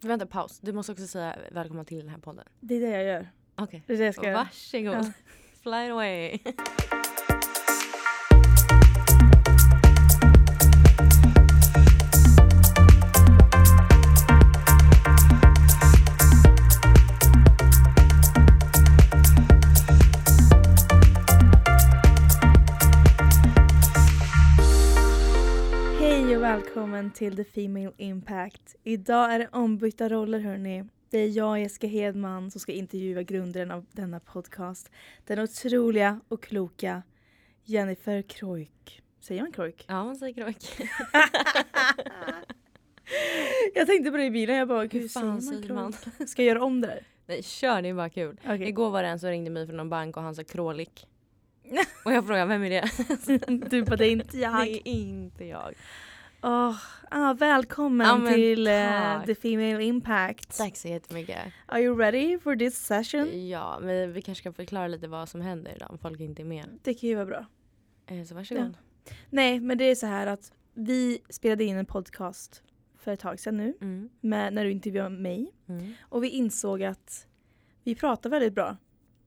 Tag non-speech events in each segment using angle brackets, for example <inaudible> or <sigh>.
Vänta paus, du måste också säga välkomna till den här podden. Det är det jag gör. Okej. Det är det jag ska göra. Varsågod. Ja. Fly away. Välkommen till The Female Impact. Idag är det ombytta roller hörni. Det är jag, Jessica Hedman, som ska intervjua grundaren av denna podcast. Den otroliga och kloka Jennifer Kroik. Säger man Kroik? Ja, man säger krok. <laughs> Jag tänkte på det i bilen, jag bara Hur fan säger man? Kroik? <laughs> Ska jag göra om det där? Nej, kör det är bara kul. Okej. Igår var det en som ringde mig från någon bank och han sa krålik. <laughs> och jag frågade vem är det? du bara, det är inte jag. Det är inte jag. Åh, ah, välkommen Ja, till tack. The Female Impact. Tack så jättemycket. Are you ready for this session? Ja, men vi kanske ska förklara lite vad som händer idag om folk inte är med. Det kan ju vara bra. Eh, Så varsågod. Nej, men det är så här att vi spelade in en podcast för ett tag sedan nu, Mm. med, när du intervjuade mig. Mm. Och vi insåg att vi pratar väldigt bra.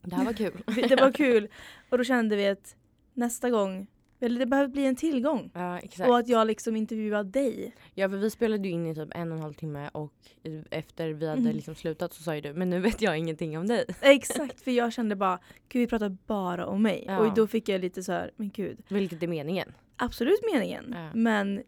Det här var kul. <laughs> Det var kul. <laughs> Och då kände vi att nästa gång, eller det behöver bli en tillgång. Ja, exakt. Och att jag liksom intervjuar dig. Ja, för vi spelade ju in i typ en och en halv timme och efter vi hade Mm. liksom slutat så sa ju du men nu vet jag ingenting om dig. <laughs> Exakt, för jag kände bara, gud vi pratar bara om mig. Ja. Och då fick jag lite så här, men gud, Vilket är meningen. absolut meningen. Ja. Men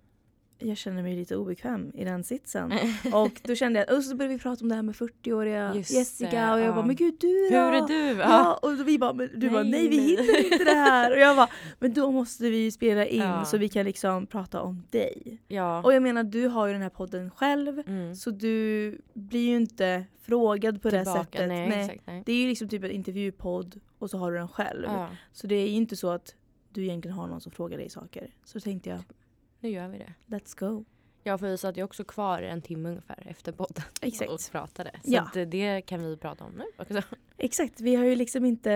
jag känner mig lite obekväm i den sitsen. <laughs> Och då kände jag, och så började vi prata om det här med 40-åriga Just Jessica det, och jag ja. bara, men gud du då? Hur är du? Ja, och då vi bara, men du bara, Nej, nej vi nej. hinner inte det här. Och jag bara, men då måste vi spela in Ja. så vi kan liksom prata om dig. ja. Och jag menar, du har ju den här podden själv. Mm. Så du blir ju inte frågad på det Tillbaka. sättet. Nej, exakt. Nej. Det är ju liksom typ en intervjupodd och så har du den själv. Ja, Så det är ju inte så att du egentligen har någon som frågar dig saker. Så tänkte jag, nu gör vi det. let's go. Ja, för vi satt ju också kvar en timme ungefär efter podden <laughs> Exakt. och pratade. Så Ja. att det kan vi prata om nu också. <laughs> Exakt, vi har ju liksom inte...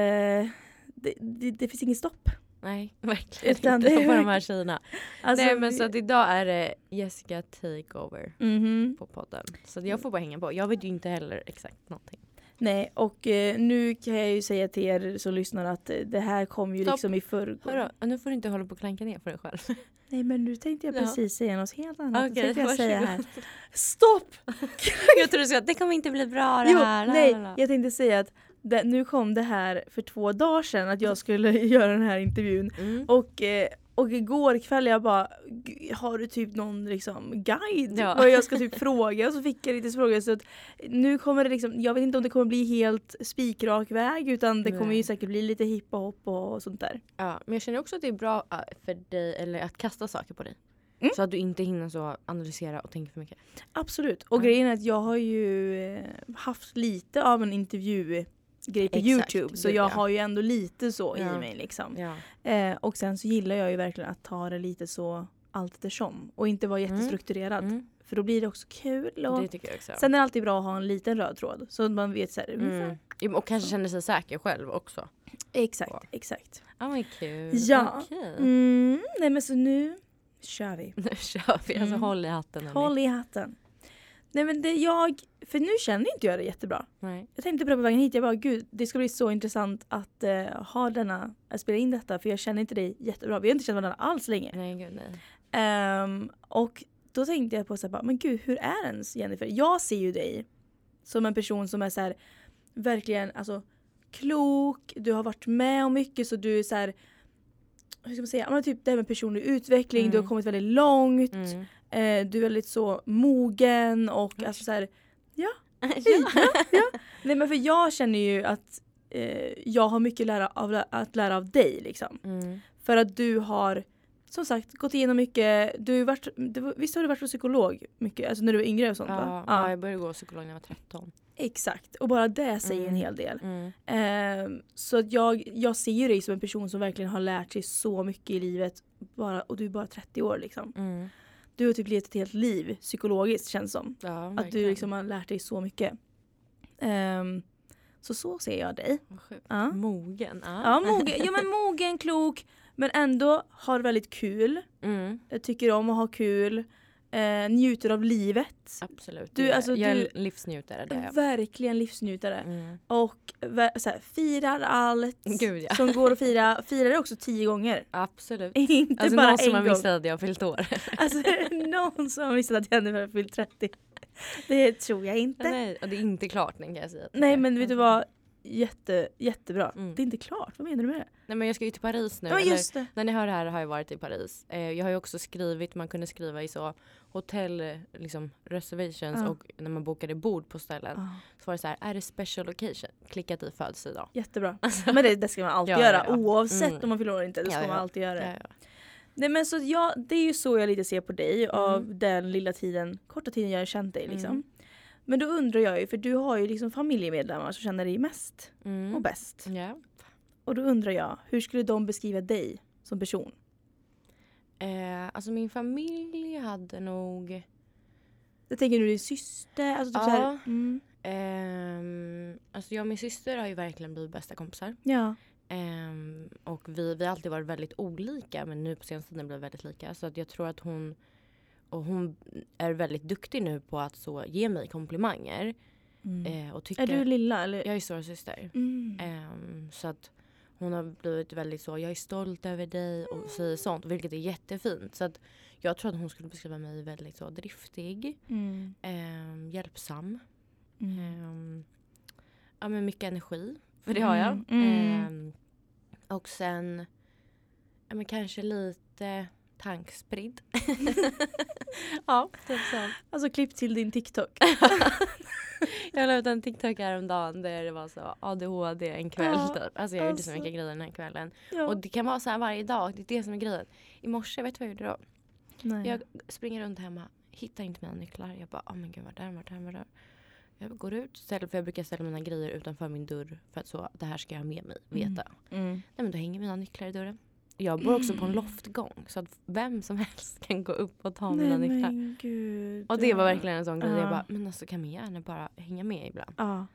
Det, det, det finns inget stopp. Nej, <laughs> verkligen Utan inte det på de här tjejerna. Alltså, Nej, men vi- så att idag är det Jessica Takeover Mhm. på podden. Så jag får bara hänga på. Jag vet ju inte heller exakt någonting. Nej, och eh, nu kan jag ju säga till er som lyssnar att eh, det här kom ju Stopp. liksom i förrgår. Nu får du inte hålla på och klanka ner för dig själv. Nej men nu tänkte jag Ja. precis säga något helt annat. Okay, tänkte jag säga här. varsågod. <laughs> Stopp! <laughs> Jag tror du sa att det kommer inte bli bra det Jo, här. nej, jag tänkte säga att det, nu kom det här för två dagar sedan att jag skulle <laughs> göra den här intervjun. Mm. Och, eh, och igår kväll jag bara, "G- har du typ någon liksom guide? Ja. Vad jag ska typ <laughs> fråga? Och så fick jag lite frågor. Så att nu kommer det liksom, jag vet inte om det kommer bli helt spikrak väg utan det kommer Nej. ju säkert bli lite hiphop och sånt där. Ja, men jag känner också att det är bra äh, för dig eller att kasta saker på dig. Mm. Så att du inte hinner så analysera och tänka för mycket. Absolut. Och Ja. grejen är att jag har ju eh, haft lite av en intervjugrej på Exakt, Youtube. Så jag ja. har ju ändå lite så Ja. i mig liksom. Ja. Eh, och sen så gillar jag ju verkligen att ta det lite så allt eftersom. Och inte vara Mm. jättestrukturerad. Mm. För då blir det också kul. Och Det tycker jag också. Sen är det alltid bra att ha en liten röd tråd. Så att man vet så här, mm. Och kanske känner sig säker själv också. Exakt, Ja. exakt. Ja men kul. Ja. Okej. Mm, nej men så nu kör vi. <laughs> Nu kör vi. Alltså Mm. håll i hatten. Håll i hatten. Nej men det jag, för nu känner inte jag det jättebra. Nej. Jag tänkte på det på vägen hit, jag bara gud det ska bli så intressant att eh, ha denna, att spela in detta för jag känner inte dig jättebra. Vi har inte känt varandra alls länge. Nej gud nej. Ehm, och då tänkte jag på så här, bara, men gud hur är ens Jennifer? Jag ser ju dig som en person som är så här, verkligen alltså klok, du har varit med om mycket så du är så här hur ska man säga, men typ det här med personlig utveckling, Mm. du har kommit väldigt långt, Mm. Eh, du är väldigt så mogen och Oj. alltså så här, <laughs> ja. Nej men för jag känner ju att eh, jag har mycket lära av, att lära av dig liksom. Mm. För att du har som sagt gått igenom mycket, du har varit, du, var- visst har du varit hos psykolog mycket? Alltså när du var yngre och sånt Ja, va? ja, jag började gå psykolog när jag var 13. Exakt, och bara det säger en Mm. hel del. Mm. Ehm, så att jag, jag ser ju dig som en person som verkligen har lärt sig så mycket i livet bara, och du är bara 30 år liksom. Mm. Du har typ levt ett helt liv psykologiskt känns som. Ja, Att du liksom har lärt dig så mycket. Ehm, så så ser jag dig. Ja. Mogen. Ja, mogen, ja men mogen, klok men ändå har väldigt kul. Mm. Jag tycker om att ha kul. Eh, njuter av livet. Absolut. Du, alltså, jag är du- en livsnjutare. Det är jag. Verkligen livsnjutare. Mm. Och här, firar allt <laughs> Gud, ja. som går att fira. Firar det också tio gånger. Absolut. <laughs> Inte Alltså bara någon som en har gång. missat att jag har fyllt år. <laughs> Alltså är någon som har missat att Jennifer har fyllt 30? Det tror jag inte. Nej, Nej, och det är inte klart kan jag säga. är. men vet du vad? Jätte, jättebra. Mm. Det är inte klart. Vad menar du med det? Nej men jag ska ju till Paris nu. Ja eller- just det. När ni hör det här har jag varit i Paris. Eh, jag har ju också skrivit, man kunde skriva i så hotell liksom, reservations Ja. och när man bokade bord på ställen Ja, så var det så här, är det special occasion? Klickat i födelsedag. jättebra. <laughs> Men det, det ska man alltid Ja, göra ja. oavsett Mm. om man fyller år eller inte. Det ska man alltid göra. Nej men så ja, det är ju så jag lite ser på dig av Mm. den lilla tiden, korta tiden jag har känt dig liksom. Mm. Men då undrar jag ju, för du har ju liksom familjemedlemmar som känner dig mest Mm. och bäst. Ja. Och då undrar jag, hur skulle de beskriva dig som person? Eh, alltså min familj hade nog Jag tänker nu din syster, alltså typ Ja. så här, mm, Ehm, alltså jag och min syster har ju verkligen blivit bästa kompisar. ja. Ehm, och vi, vi har alltid varit väldigt olika men nu på senaste tiden blir vi väldigt lika. Så att jag tror att hon och hon är väldigt duktig nu på att så ge mig komplimanger. Mm. Eh, och tycker, Är du lilla eller? Jag är stora syster. Mm. Ehm, så att hon har blivit väldigt så, jag är stolt över dig och säger sånt. Vilket är jättefint. Så att jag tror att hon skulle beskriva mig väldigt så driftig, Mm. ehm, hjälpsam. Mm. Ehm, ja men mycket energi. För det har jag. Mm, mm. Ehm, och sen ja, men kanske lite tankspridd. <laughs> ja, typ så. Alltså klipp till din TikTok. <laughs> Jag la ut en TikTok häromdagen där det var så ADHD en kväll Ja, typ. Alltså jag gjorde så alltså. mycket grejer den här kvällen. Ja. Och det kan vara så här varje dag. Det är det som är grejen. I morse, vet du vad jag gjorde då? Nej. Jag springer runt hemma, hittar inte mina nycklar. Jag bara, oh men gud vart är de, vart är de, vart är de? Jag går ut, ställer, för jag brukar ställa mina grejer utanför min dörr för att så, det här ska jag ha med mig, Mm. veta. Mm. Nej men då hänger mina nycklar i dörren. Jag bor också på en loftgång så att vem som <laughs> helst kan gå upp och ta mina Nej nycklar. gud. Och det var verkligen en sån grej. Ja. Jag bara, men alltså kan man gärna bara hänga med ibland? Ja.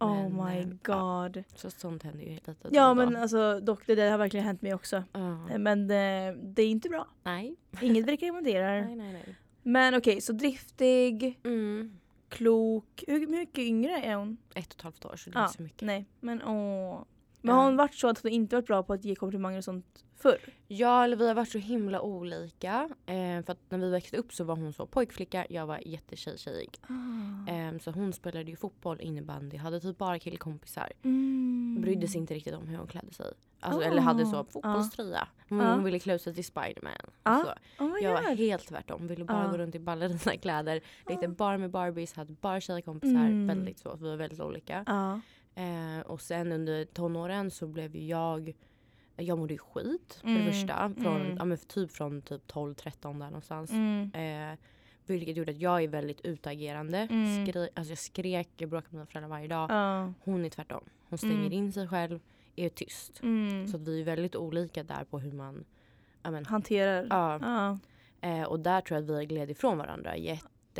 Oh Men, my eh, god. Så sånt händer ju lite Ja då. men alltså dock det där har verkligen hänt mig också. Ja. Men eh, det är inte bra. nej. Inget vi rekommenderar. <laughs> nej, nej, nej. Men okej, så driftig, Mm. klok. Hur mycket yngre är hon? Ett och ett halvt år så det är Ja, inte så mycket. Nej, men åh. Men har hon varit så att hon inte varit bra på att ge komplimanger och sånt förr? Ja, eller vi har varit så himla olika. Eh, för att när vi växte upp så var hon så pojkflicka, jag var jättetjej-tjejig. Ah. Eh, så hon spelade ju fotboll, innebandy, hade typ bara killkompisar. Mm. Brydde sig inte riktigt om hur hon klädde sig. Alltså, Ah, Eller hade så ja. fotbollströja. Hon, Ja. hon ville klä ut sig till Spiderman. Ja. Så. Oh my Jag var helt tvärtom. Ville bara Ja. gå runt i ballerina-kläder. Lekte Ja. bara med Barbies, hade bara tjejkompisar. Mm. Väldigt så. Vi var väldigt olika. Eh, och sen under tonåren så blev ju jag jag mådde ju skit för Mm, det första. Från, mm. ja, men typ från typ 12-13 där någonstans. Mm. Eh, vilket gjorde att jag är väldigt utagerande. Mm. Skri- alltså jag skrek, jag bråkade med mina föräldrar varje dag. Ja. Hon är tvärtom. Hon stänger Mm. in sig själv, är tyst. Mm. Så att vi är väldigt olika där på hur man... Ja, men, Hanterar. ja, Ja. eh, och där tror jag att vi gled ifrån varandra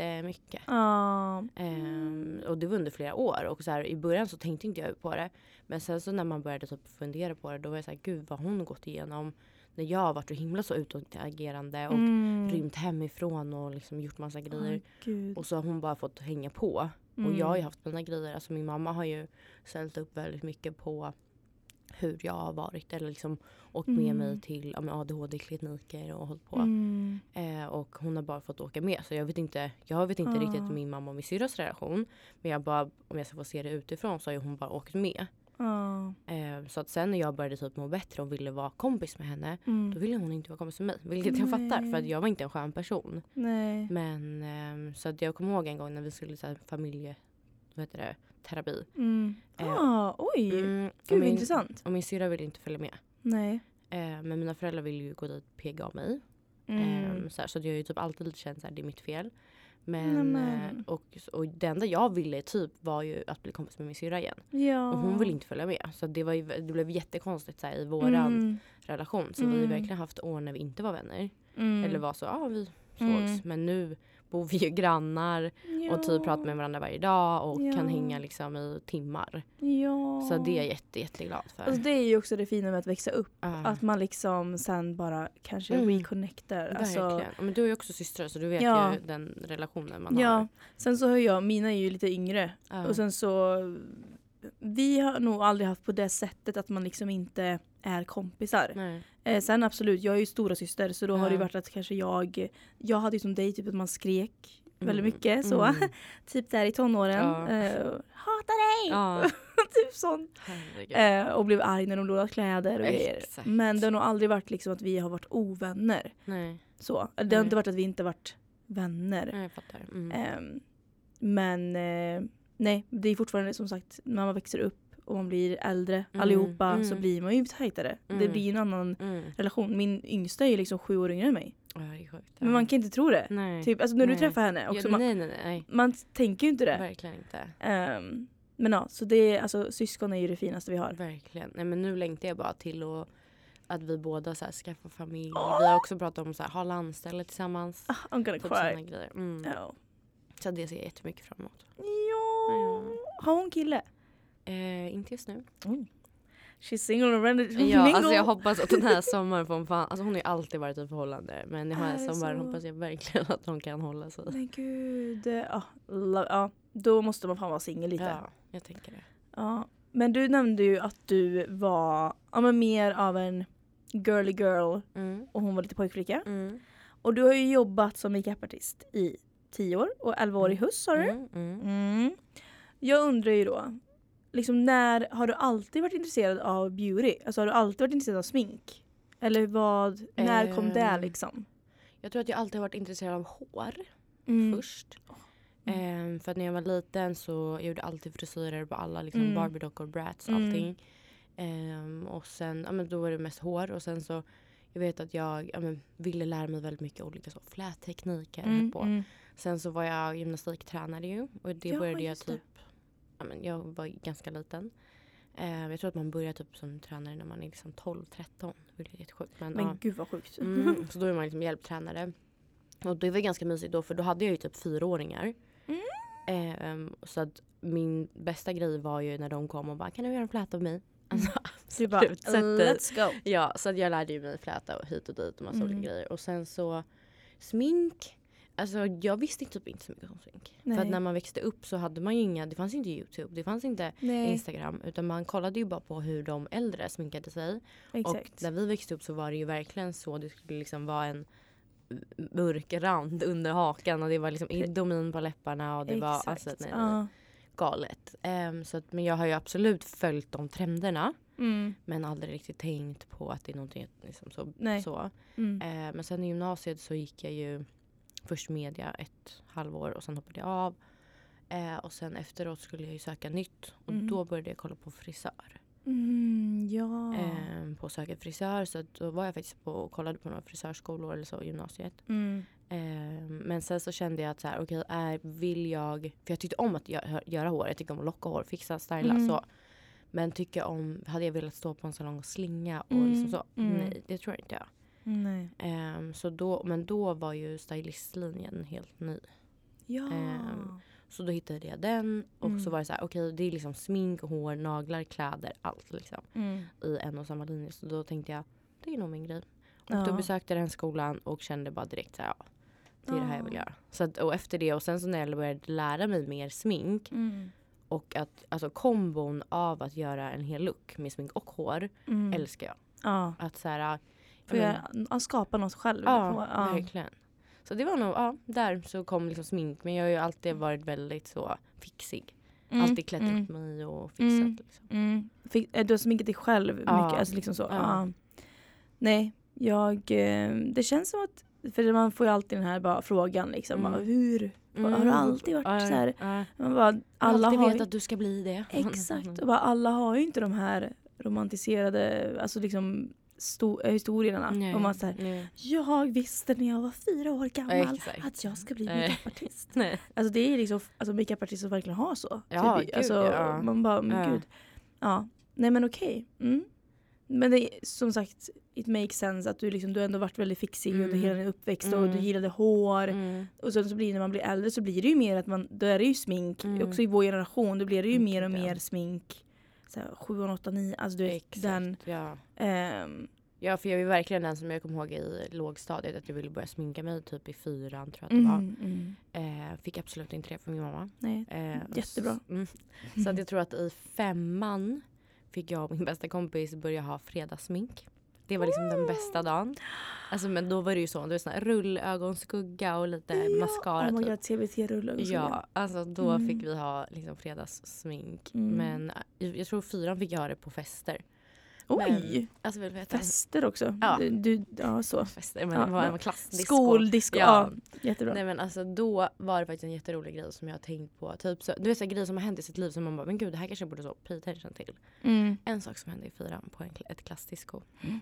jättemycket. Ja. Ehm, och det var under flera år. Och så här, I början så tänkte inte jag på det. Men sen så när man började typ fundera på det då var jag så här, gud vad hon gått igenom. När jag har varit så himla så utagerande och Mm. rymt hemifrån och liksom gjort massa grejer. Gud. Och så har hon bara fått hänga på. Mm. Och jag har ju haft mina grejer. Alltså min mamma har ju ställt upp väldigt mycket på hur jag har varit. Eller liksom åkt med Mm. mig till ja, ADHD-kliniker och hållit på. Mm. Eh, och hon har bara fått åka med. Så jag vet inte, jag vet inte Ah. riktigt min mamma och min syrras relation. Men jag bara, om jag ska få se det utifrån så har hon bara åkt med. Ja. Eh, så att sen när jag började typ må bättre och ville vara kompis med henne. Mm. Då ville hon inte vara kompis med mig. Vilket jag fattar för att Nej. jag var inte en skön person. Nej. Men ehm, så att jag kommer ihåg en gång när vi skulle så här, familje, vad heter det, terapi. Mm. Eh, Ah, oj. Mm, Gud min, intressant. Och min syrra ville inte följa med. Nej. Eh, men mina föräldrar ville ju gå dit och pega av mig. Mm. Ehm, så, här, så jag har ju typ alltid lite känt att det är mitt fel. Men, eh, och, och det enda jag ville typ var ju att bli kompis med min syrra igen. Ja. Och hon ville inte följa med. Så det, var ju, det blev jättekonstigt så här, i våran Mm. relation. Så vi har Mm. verkligen haft år när vi inte var vänner. Mm. Eller var så, ja vi sågs. Mm. Men nu <laughs> bor vi ju grannar och typ pratar med varandra varje dag och Ja. kan hänga liksom i timmar. Ja. Så det är jag jätte, jätteglad för. Alltså det är ju också det fina med att växa upp. Ja. Att man liksom sen bara kanske Mm. reconnectar. Alltså, Verkligen. Ja, Men du har ju också systrar så du vet Ja. ju den relationen man ja. har. Sen så har jag, mina är ju lite yngre. Ja. Och sen så, vi har nog aldrig haft på det sättet att man liksom inte är kompisar. Nej. Eh, sen absolut, jag är ju stora syster så då har det varit att kanske jag, jag hade ju som dig typ att man skrek väldigt Mm. mycket så. Mm. <laughs> typ där i tonåren. Ja. Eh, Hatar dig! Ja, <laughs> typ sånt. Eh, och blev arg när de lånade kläder och grejer. Men det har nog aldrig varit liksom att vi har varit ovänner. Nej, Så. Det har Nej. inte varit att vi inte varit vänner. jag fattar. Mm. Ehm, men eh, nej, det är fortfarande som sagt när man växer upp och man blir äldre Mm, allihopa så mm. blir man ju tajtare. Det Mm. blir ju en annan Mm. relation. Min yngsta är ju liksom sju år yngre än mig. Ja, det sjukt. Men man kan inte tro det. Nej. Typ, alltså när du Nej. träffar henne också. ja, man, nej, nej. man tänker ju inte det. Verkligen inte. Ehm, men ja, så det är, alltså syskon är ju det finaste vi har. Verkligen. Nej, men nu längtar jag bara till att, att vi båda så här, skaffar familj. Åh! Vi har också pratat om att ha landställe tillsammans. Ah, I'm gonna Typ cry. grejer. Mm. Ja. Så det ser jag jättemycket fram emot. ja. Har hon kille? Eh, inte just nu. She's single and ready to Ja, mingle. alltså jag hoppas att den här sommaren får hon fan, alltså hon har ju alltid varit i förhållande men den Är här det sommaren hoppas jag verkligen att hon kan hålla sig. Men gud. Ja, lo- ja, då måste man fan vara singel lite. Ja, jag tänker det. Ja. Men du nämnde ju att du var ja, men mer av en girly girl Mm. och hon var lite pojkflicka. Mm. Och du har ju jobbat som makeupartist i 10 år och 11 år i höst sa du. Mm. Mm. Mm. Jag undrar ju då, liksom när har du alltid varit intresserad av beauty? Alltså har du alltid varit intresserad av smink? Eller vad, när kom det Ehm, liksom? Jag tror att jag alltid har varit intresserad av hår Mm. först. Mm. Ehm, för att när jag var liten så jag gjorde alltid frisyrer på alla liksom Mm. Barbie-dockor, Bratz, Mm. allting. Ehm, och sen, ja men då var det mest hår och sen så jag vet att jag ja, men, ville lära mig väldigt mycket olika så flättekniker. Mm, på. mm. Sen så var jag gymnastiktränare ju och det Ja, började jag just det. Ja men jag var ganska liten. Ehm, jag tror att man börjar typ som tränare när man är liksom 12-13. Det är jättesjukt. Men, Men ja. gud vad sjukt. Mm, så då är man liksom hjälptränare. Och det var ganska mysigt då för då hade jag ju typ fyraåringar. Mm. Ehm, så att min bästa grej var ju när de kom och bara kan du göra en fläta av mig? Alltså, Så du bara, eh, let's go. Ja, så att jag lärde ju mig fläta hit och dit och massa Mm. olika grejer. Och sen så smink. Alltså jag visste typ inte så mycket om smink. För Nej. att när man växte upp så hade man ju inga, det fanns inte Youtube, det fanns inte Nej, Instagram. Utan man kollade ju bara på hur de äldre sminkade sig. Och exakt. när vi växte upp så var det ju verkligen så. Det skulle liksom vara en mörk rand under hakan och det var liksom idomin på läpparna och det var Exakt. alltså, nej, Ja. galet. Ehm, så att, men jag har ju absolut följt de trenderna Mm. men aldrig riktigt tänkt på att det är någonting liksom så. Nej. så. Mm. Ehm, men sen i gymnasiet så gick jag ju först media ett halvår och sen hoppade jag av. Ehm, och sen efteråt skulle jag ju söka nytt och Mm. då började jag kolla på frisör. Mm, ja. ehm, på söka frisör. Så då var jag faktiskt på och kollade på några frisörskolor eller så i gymnasiet. Mm. Ehm, men sen så kände jag att så här, okej, är vill jag... För jag tyckte om att gö- göra hår. Jag tycker om att locka hår, fixa, styla Mm. så. Men tycker om, hade jag velat stå på en salong och slinga och Mm, liksom så? mm. Nej, det tror jag inte jag. Nej. Ehm, så då, men då var ju stylistlinjen helt ny. Ja. Ehm, Så då hittade jag den och Mm. så var det så här, okej det är liksom smink, hår, naglar, kläder, allt liksom mm. i en och samma linje. Så då tänkte jag, det är nog min grej. Och Ja. då besökte jag den skolan och kände bara direkt så här, ja, det är det här jag vill Ja. göra. Så att, och efter det och sen så när jag började lära mig mer smink Mm. och att alltså kombon av att göra en hel look med smink och hår Mm. älskar jag. Ja. Att så här, Jag, men- att skapa något själv. ja, ja. verkligen. Så det var nog, ja, där så kom liksom smink. Men jag har ju alltid varit väldigt så fixig. Mm. Alltid klätt mm. upp mig och fixat. Mm. Liksom. Mm. Fick, eh, du har sminkat dig själv Ja. mycket? Alltså liksom så. Ja. Nej, jag... eh, Det känns som att... För man får ju alltid den här bara frågan liksom. Mm. Bara, hur? Har du alltid varit så här? Man bara, alla alltid har vetat ju, att du ska bli det. Exakt. <laughs> Och bara, alla har ju inte de här romantiserade alltså liksom, historierna. Nej, Och man här, nej. jag visste när jag var fyra år gammal Exakt. att jag ska bli makeupartist. <laughs> Alltså det är liksom alltså makeupartister som verkligen har så. Ja, typ. gud, alltså, ja. Man bara, men Ja. gud. Ja. Nej men okej. Mm. Men det som sagt, it makes sense att du, liksom, du har ändå varit väldigt fixig under Mm. hela din uppväxt och Mm. du gillade hår. Mm. Och sen så blir när man blir äldre så blir det ju mer att man, då är det ju smink. Mm. Också i vår generation, då blir det ju Mm, mer och ja. mer smink. Så här, 7, 8, 9, alltså du vet Exakt, den. ja. ehm, Ja för jag är verkligen den som jag kommer ihåg i lågstadiet att jag ville börja sminka mig typ i fyran tror jag att det var. mm, mm, Eh, fick absolut inte det från min mamma. nej. Eh, Jättebra. s- Mm. <laughs> Så att jag tror att i femman fick jag och min bästa kompis börja ha fredagssmink. Det var liksom den bästa dagen. Alltså men då var det ju så, det var sån här rullögonskugga och lite mascara Oh my typ. god, och så. Ja, alltså då Mm. fick vi ha liksom fredagssmink. Mm. Men jag tror fyran fick jag ha det på fester. Oj! Men, alltså vill veta? Fester också. Ja. Du, du, ja, så. Fester, men Ja, det var en klassdisco. Skoldisco. Ja. Ja. jättebra. Nej men alltså då var det faktiskt en jätterolig grej som jag har tänkt på. Typ så, du vet så grejer som har hänt i sitt liv som man bara, men gud det här kanske jag borde så pay attention till. Mm. En sak som hände i fyran på en, ett klassdisco. Mm.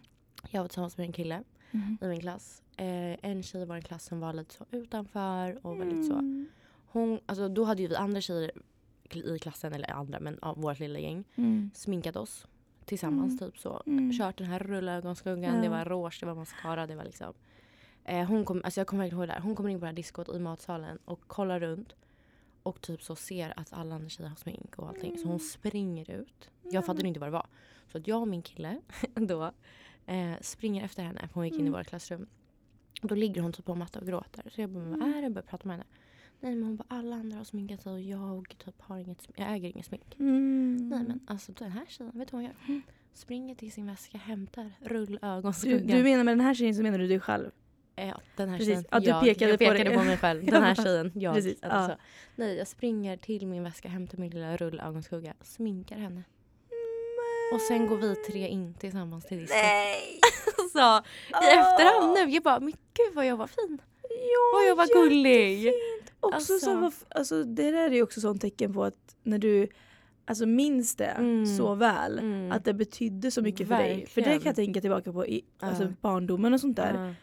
Jag var tillsammans med en kille Mm. i min klass. Eh, en tjej var i en klass som var lite så utanför och väldigt så. Mm. Hon, alltså då hade ju vi andra tjejer i klassen, eller andra men av vårt lilla gäng, Mm. sminkat oss tillsammans typ så. Mm. Kört den här rullögonskuggan, Ja. det var rouge, det var mascara, det var liksom. Eh, hon kom, alltså jag kommer verkligen ihåg det här. Hon kommer in på det här diskot i matsalen och kollar runt. Och typ så ser att alla andra tjejer har smink och allting. Så hon springer ut. Jag fattade inte vad det var. Så att jag och min kille <laughs> då eh, springer efter henne. Hon gick in i Mm. vårt klassrum. Och då ligger hon typ på en matta och gråter. Så jag bara, vad är det? Jag börjar prata med henne. Nej men hon bara, alla andra har sminkat sig och jag typ har inget. Jag äger inget smink. Mm. Nej men alltså den här tjejen, vet du vad hon gör? Mm. Springer till sin väska, hämtar du, rullögonskuggan. du menar med den här tjejen så menar du dig själv? Eh, Ja, den här Precis. tjejen. Ja, du jag, pekade jag på pekade det. på mig själv. Den här <laughs> tjejen. Jag. Precis, Alltså, ja. Nej, jag springer till min väska, hämtar min lilla rullögonskugga, sminkar henne. Och sen går vi tre in tillsammans till disco. Nej! <laughs> Så i efterhand nu, jag bara, men gud vad jag var fin. Ja, Vad jag var gullig. Också Alltså. så, alltså, det där är ju också sånt tecken på att när du alltså, minns det Mm. så väl Mm. att det betydde så mycket för dig. För det Verkligen. kan jag tänka tillbaka på i alltså, Ja. barndomen och sånt där. Ja,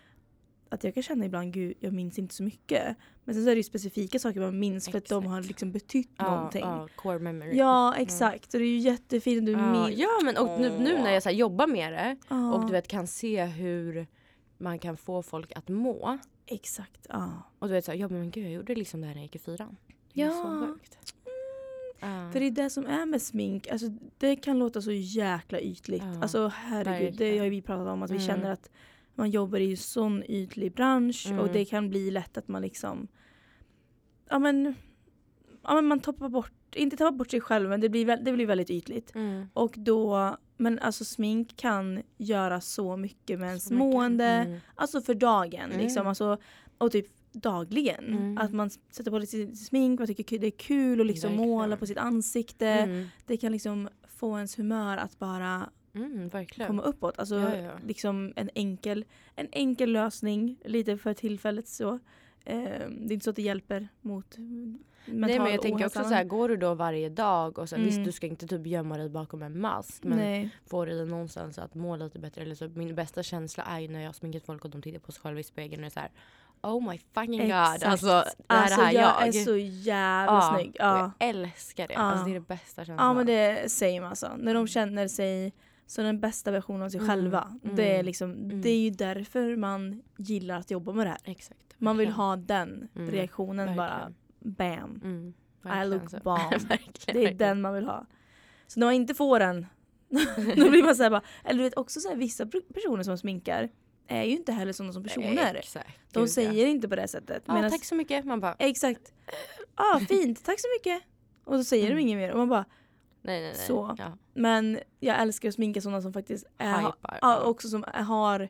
Att jag kan känna ibland, gud jag minns inte så mycket. Men sen så är det ju specifika saker man minns för att de har liksom betytt ja, någonting. ja, core memory. Ja exakt och det är ju jättefint att du Ja, minns. ja men och nu, nu när jag så jobbar med det Ja, och du vet kan se hur man kan få folk att må. Exakt. Ja. Och du vet såhär, ja men gud jag gjorde liksom det här när jag gick i fyran. Det är Ja. så sjukt. Ja. För det är det som är med smink, alltså, det kan låta så jäkla ytligt. Ja, alltså herregud, det verkligen. har ju vi pratat om att vi Mm. känner att man jobbar i en sån ytlig bransch och Mm. det kan bli lätt att man liksom ja men, ja, men man tappar bort, inte tappar bort sig själv men det blir, det blir väldigt ytligt. Mm. Och då, men alltså smink kan göra så mycket med ens mående, Mm. alltså för dagen Mm. liksom. Alltså, och typ dagligen. Mm. Att man sätter på lite smink, man tycker det är kul att liksom Verkligen. måla på sitt ansikte. Mm. Det kan liksom få ens humör att bara Mm, komma uppåt. Alltså Ja, ja. liksom en enkel, en enkel lösning, lite för tillfället så. Eh, det är inte så att det hjälper mot mental Nej men jag tänker också så här, går du då varje dag och så, Mm. visst du ska inte typ gömma dig bakom en mask men Nej. får dig någonstans att må lite bättre. Eller så, min bästa känsla är ju när jag har sminkat folk och de tittar på sig själva i spegeln och är så här, Oh my fucking god, Exakt. alltså det är Alltså det här jag. är så jävla Ja, snygg. Ja. Jag älskar det, Ja. alltså det är det bästa känslan. ja men det är same alltså. När de känner sig som den bästa versionen av sig Mm, själva. mm, Det, är liksom, mm. det är ju därför man gillar att jobba med det här. Exakt. Man vill ha den Mm, reaktionen bara. verkligen. Bam. Mm, I look så. bomb. <laughs> verkligen, Det är verkligen. den man vill ha. Så när man inte får den, <laughs> då blir man såhär bara, eller du vet också så här, vissa per- personer som sminkar är ju inte heller sådana som personer. Exakt. De Gud, säger ja. inte på det sättet. Ja, Medans- tack så mycket. Man bara, Exakt. Ja, ah, fint, tack så mycket. Och så säger Mm. de inget mer och man bara, nej nej nej. Så. Ja. men jag älskar att sminka sådana som faktiskt är, Hypar. ja, också som har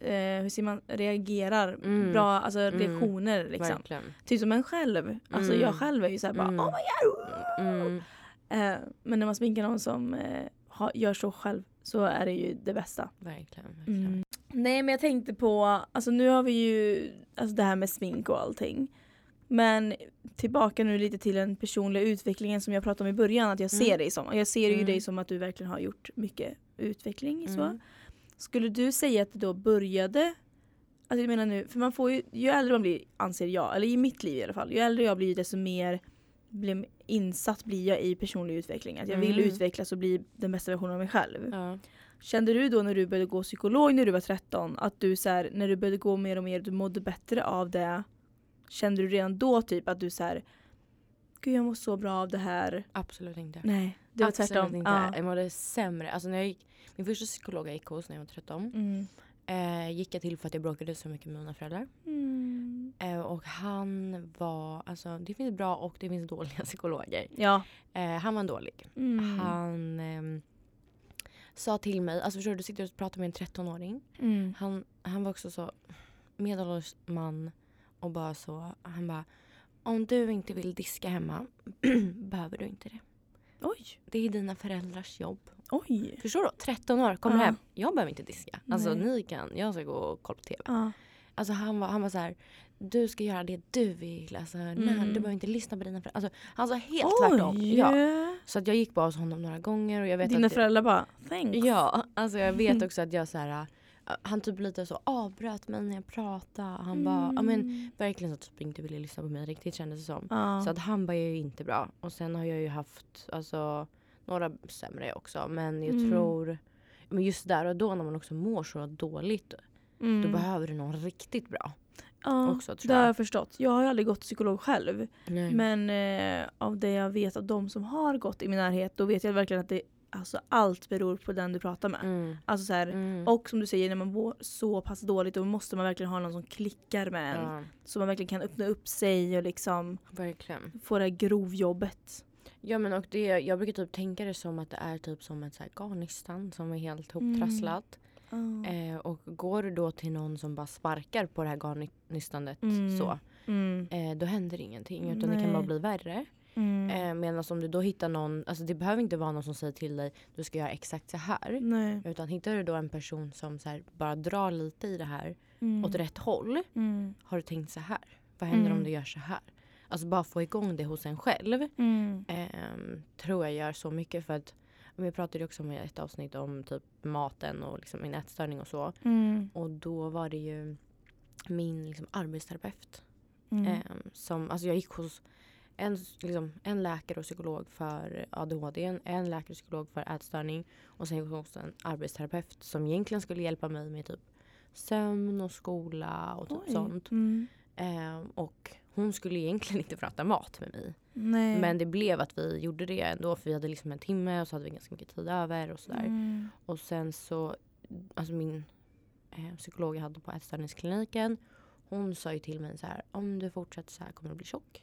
eh, hur säger man, reagerar Mm. bra, alltså Mm. reaktioner liksom. Verkligen. Typ som en själv. Alltså Mm. jag själv är ju såhär bara oh my god. Eh, men när man sminkar någon som eh, ha, gör så själv så är det ju det bästa. Verkligen. verkligen. Mm. Nej men jag tänkte på, alltså nu har vi ju alltså det här med smink och allting. Men tillbaka nu lite till den personliga utvecklingen som jag pratade om i början. Att jag ser Mm. dig som. Jag ser ju Mm. dig som att du verkligen har gjort mycket utveckling. Så. Mm. Skulle du säga att det då började Alltså jag menar nu, för man får ju, ju äldre man blir anser jag, eller i mitt liv i alla fall, ju äldre jag blir desto mer blir insatt blir jag i personlig utveckling. Att jag vill Mm. utvecklas och bli den bästa versionen av mig själv. Ja. Kände du då när du började gå psykolog när du var 13 att du så här, när du började gå mer och mer du mådde bättre av det? Kände du redan då typ att du så här, Gud jag mår så bra av det här. Absolut inte. Nej, det var Absolut tvärtom. inte. Ja. Jag mådde sämre. Alltså när jag gick, min första psykolog jag gick hos när jag var 13 Mm. eh, gick jag till för att jag bråkade så mycket med mina föräldrar. Mm. Eh, och han var, alltså det finns bra och det finns dåliga <laughs> psykologer. Ja. Eh, han var dålig. Mm. Han ehm, sa till mig, alltså förstår du, du sitter och pratar med en 13-åring. Mm. Han, han var också så medelålders man och bara så, han bara om du inte vill diska hemma <clears throat> behöver du inte det. Oj, Det är dina föräldrars jobb. oj. Förstår du? 13 år, kommer Ja. hem. Jag behöver inte diska. Alltså Nej. ni kan, jag ska gå och kolla på TV. Ja. Alltså han var, han var så här, du ska göra det du vill. Alltså, nej, Mm. du behöver inte lyssna på dina föräldrar. Alltså, han sa helt tvärtom. Ja. Så att jag gick bara hos honom några gånger och jag vet Dina att föräldrar bara thanks. Ja, alltså jag vet också att jag så här, han typ lite så avbröt mig när jag pratade. Han bara, ja men Mm. verkligen så typ inte ville lyssna på mig riktigt kändes det som. Ja. Så att han var ju inte bra. Och sen har jag ju haft alltså, några sämre också. Men jag Mm. tror, men just där och då när man också mår så dåligt. Mm. Då behöver du någon riktigt bra. ja, också, det har jag. jag förstått. Jag har ju aldrig gått psykolog själv. Nej. Men eh, av det jag vet av de som har gått i min närhet då vet jag verkligen att det, alltså, allt beror på den du pratar med. Mm. Alltså, så här, Mm. Och som du säger, när man mår så pass dåligt då måste man verkligen ha någon som klickar med en. ja, Så man verkligen kan öppna upp sig och liksom verkligen. få det här grovjobbet. Ja men och det, jag brukar typ tänka det som att det är typ som ett så här garnnystan som är helt hoptrasslat. Eh, och går du då till någon som bara sparkar på det här garnnystanet Mm. så, Mm. eh, då händer ingenting utan det Nej. kan bara bli värre. Mm. Eh, Medan om du då hittar någon, alltså det behöver inte vara någon som säger till dig du ska göra exakt så här. Nej. Utan hittar du då en person som så här, bara drar lite i det här Mm. åt rätt håll. Mm. Har du tänkt så här? Vad händer Mm. om du gör så här? Alltså bara få igång det hos en själv. Mm. Ehm, tror jag gör så mycket för att jag pratade också om ett avsnitt om typ maten och liksom min ätstörning och så. Mm. Och då var det ju min liksom, arbetsterapeut. Mm. ehm, som, alltså jag gick hos en, liksom, en läkare och psykolog för ADHD, en, läkare och psykolog för ätstörning och sen hos en arbetsterapeut som egentligen skulle hjälpa mig med typ sömn och skola och typ Oj. sånt. Mm. Ehm, och hon skulle egentligen inte prata mat med mig. Nej. Men det blev att vi gjorde det ändå för vi hade liksom en timme och så hade vi ganska mycket tid över och sådär. Mm. Och sen så, alltså min eh, psykolog jag hade på ätstörningskliniken hon sa ju till mig så här om du fortsätter så här kommer du bli tjock.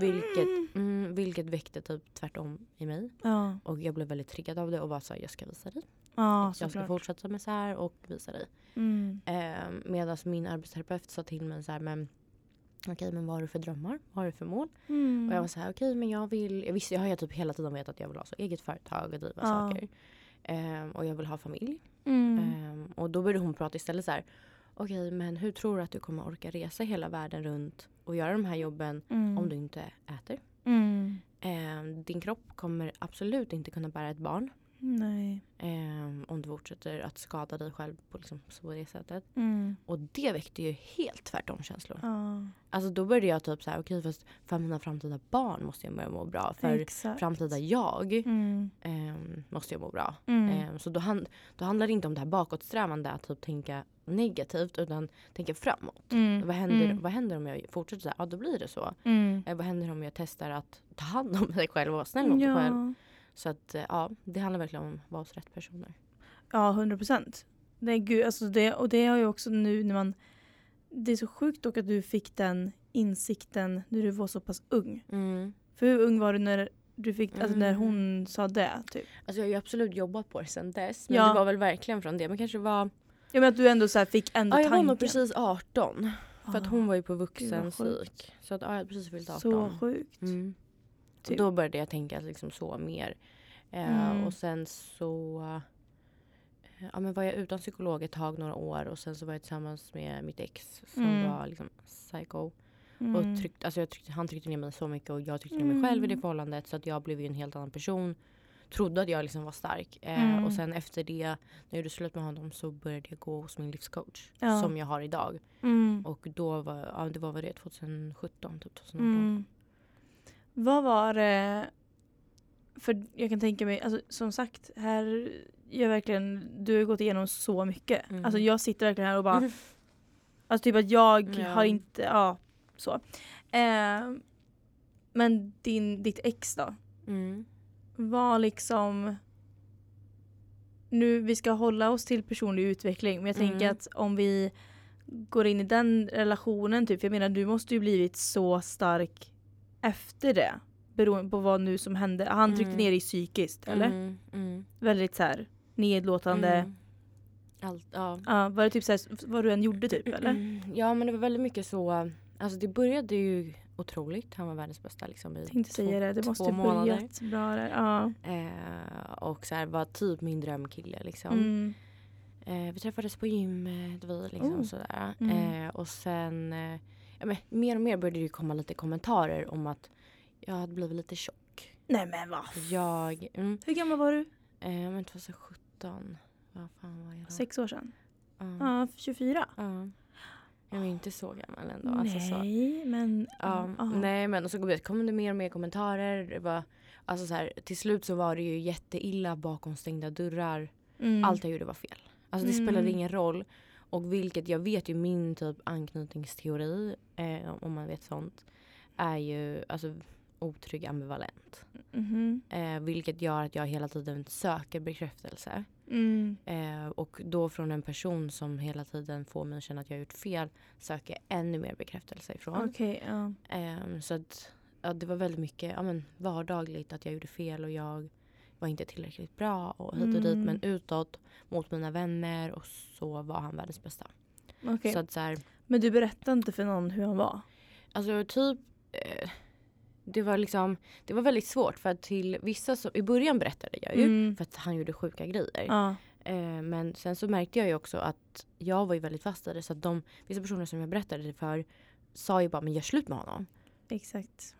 Vilket, mm, vilket väckte typ tvärtom i mig. Ja, Och jag blev väldigt triggad av det och så här, jag ska visa dig. ja jag ska fortsätta med så här och visa dig. Mm. Eh, Medan min arbetsterapeut sa till mig så här men okej men vad har du för drömmar? Vad har du för mål? Mm. Och jag var så här, okej men jag vill, jag visste, jag har ju typ hela tiden vetat att jag vill ha så eget företag och driva Ja. saker. Ehm, och jag vill ha familj. Mm. Ehm, och då började hon prata istället så här, okej men hur tror du att du kommer orka resa hela världen runt och göra de här jobben Mm. om du inte äter? Mm. Ehm, din kropp kommer absolut inte kunna bära ett barn. Ehm, om du fortsätter att skada dig själv på, liksom, på det sättet. Mm. Och det väckte ju helt tvärtom känslor. Ja. Alltså då började jag typ så här, okej fast för mina framtida barn måste jag börja må bra. För Exakt. framtida jag Mm. ehm, måste jag må bra. Mm. Ehm, så då, hand, då handlar det inte om det här bakåtsträvande att typ tänka negativt utan tänka framåt. Mm. Vad, händer, Mm. vad händer om jag fortsätter så här? Ja då blir det så. Mm. Eh, vad händer om jag testar att ta hand om mig själv och vara snäll mot mig själv? Ja. Så att eh, ja, det handlar verkligen om att vara hos rätt personer. ja, hundra procent. Alltså det, och det har ju också nu när man... Det är så sjukt dock att du fick den insikten när du var så pass ung. Mm. För hur ung var du när du fick, alltså när Mm. hon sa det? Typ? Alltså jag har ju absolut jobbat på det sen dess. Men Ja. det var väl verkligen från det. Men kanske var... Jag menar att du ändå så här fick ändå Ja jag var tanken. nog precis 18. För att Ah, hon var ju på vuxenpsyk. Så att ja, jag hade precis fyllt 18. Så sjukt. Mm. Typ. Och då började jag tänka liksom så mer. Eh, Mm. Och sen så eh, ja, men var jag utan psykolog ett tag, några år. Och sen så var jag tillsammans med mitt ex som Mm. var liksom psycho. Mm. Och tryckt, alltså jag tryckte, han tryckte ner mig så mycket och jag tryckte ner mig själv i det Mm. förhållandet. Så att jag blev ju en helt annan person. Trodde att jag liksom var stark. Eh, Mm. Och sen efter det, när jag gjorde slut med honom så började jag gå hos min livscoach. Ja. Som jag har idag. Mm. Och då var, ja, det var väl det 2017, typ 2018. Mm. Vad var det, för jag kan tänka mig, alltså, som sagt, här gör verkligen, du har gått igenom så mycket. Mm. Alltså jag sitter verkligen här och bara, <laughs> alltså typ att jag Ja. har inte, ja så. Eh, men din, ditt ex då? Mm. Var liksom, nu vi ska hålla oss till personlig utveckling men jag tänker Mm. att om vi går in i den relationen typ, jag menar du måste ju blivit så stark efter det. Beroende på vad nu som hände. Han tryckte Mm. ner dig psykiskt eller? Mm. Mm. Väldigt så här nedlåtande. Mm. Allt, ja. Ja, var det typ så här, vad du än gjorde typ eller? Ja men det var väldigt mycket så. Alltså det började ju otroligt. Han var världens bästa liksom i Tänkte säga det, det två måste månader. börjat bra där. Ja. Eh, och så här, var typ min drömkille liksom. Mm. Eh, vi träffades på gymmet vi liksom Oh. sådär. Mm. Eh, och sen eh, ja, men, mer och mer började det komma lite kommentarer om att jag hade blivit lite tjock. Nej men vad? Jag, mm, Hur gammal var du? eh, men 2017. Vad fan var jag då? Sex år sedan? Ja. Ja, 24. Ja. Jag var inte så gammal ändå. Alltså, så. Nej men... Ja, ja. nej men och så kom det mer och mer kommentarer. Det var, alltså så här, till slut så var det ju jätteilla bakom stängda dörrar. Mm. Allt jag gjorde var fel. Alltså det Mm. spelade ingen roll. Och vilket jag vet ju min typ anknytningsteori, eh, om man vet sånt, är ju alltså otrygg ambivalent. Mhm. Eh, vilket gör att jag hela tiden söker bekräftelse. Mm. Eh, och då från en person som hela tiden får mig att känna att jag har gjort fel söker jag ännu mer bekräftelse ifrån. Okej, ja. Ehm, så att ja, det var väldigt mycket ja, men, vardagligt att jag gjorde fel och jag var inte tillräckligt bra och hit och dit. Mm. Men utåt mot mina vänner och så var han världens bästa. Okej. Så att så här, Men du berättade inte för någon hur han var? alltså typ eh, det var liksom, det var väldigt svårt för att till vissa så, i början berättade jag ju Mm. för att han gjorde sjuka grejer. Ja. Eh, men sen så märkte jag ju också att jag var ju väldigt fast i det så att de, vissa personer som jag berättade det för sa ju bara men gör slut med honom. Exakt.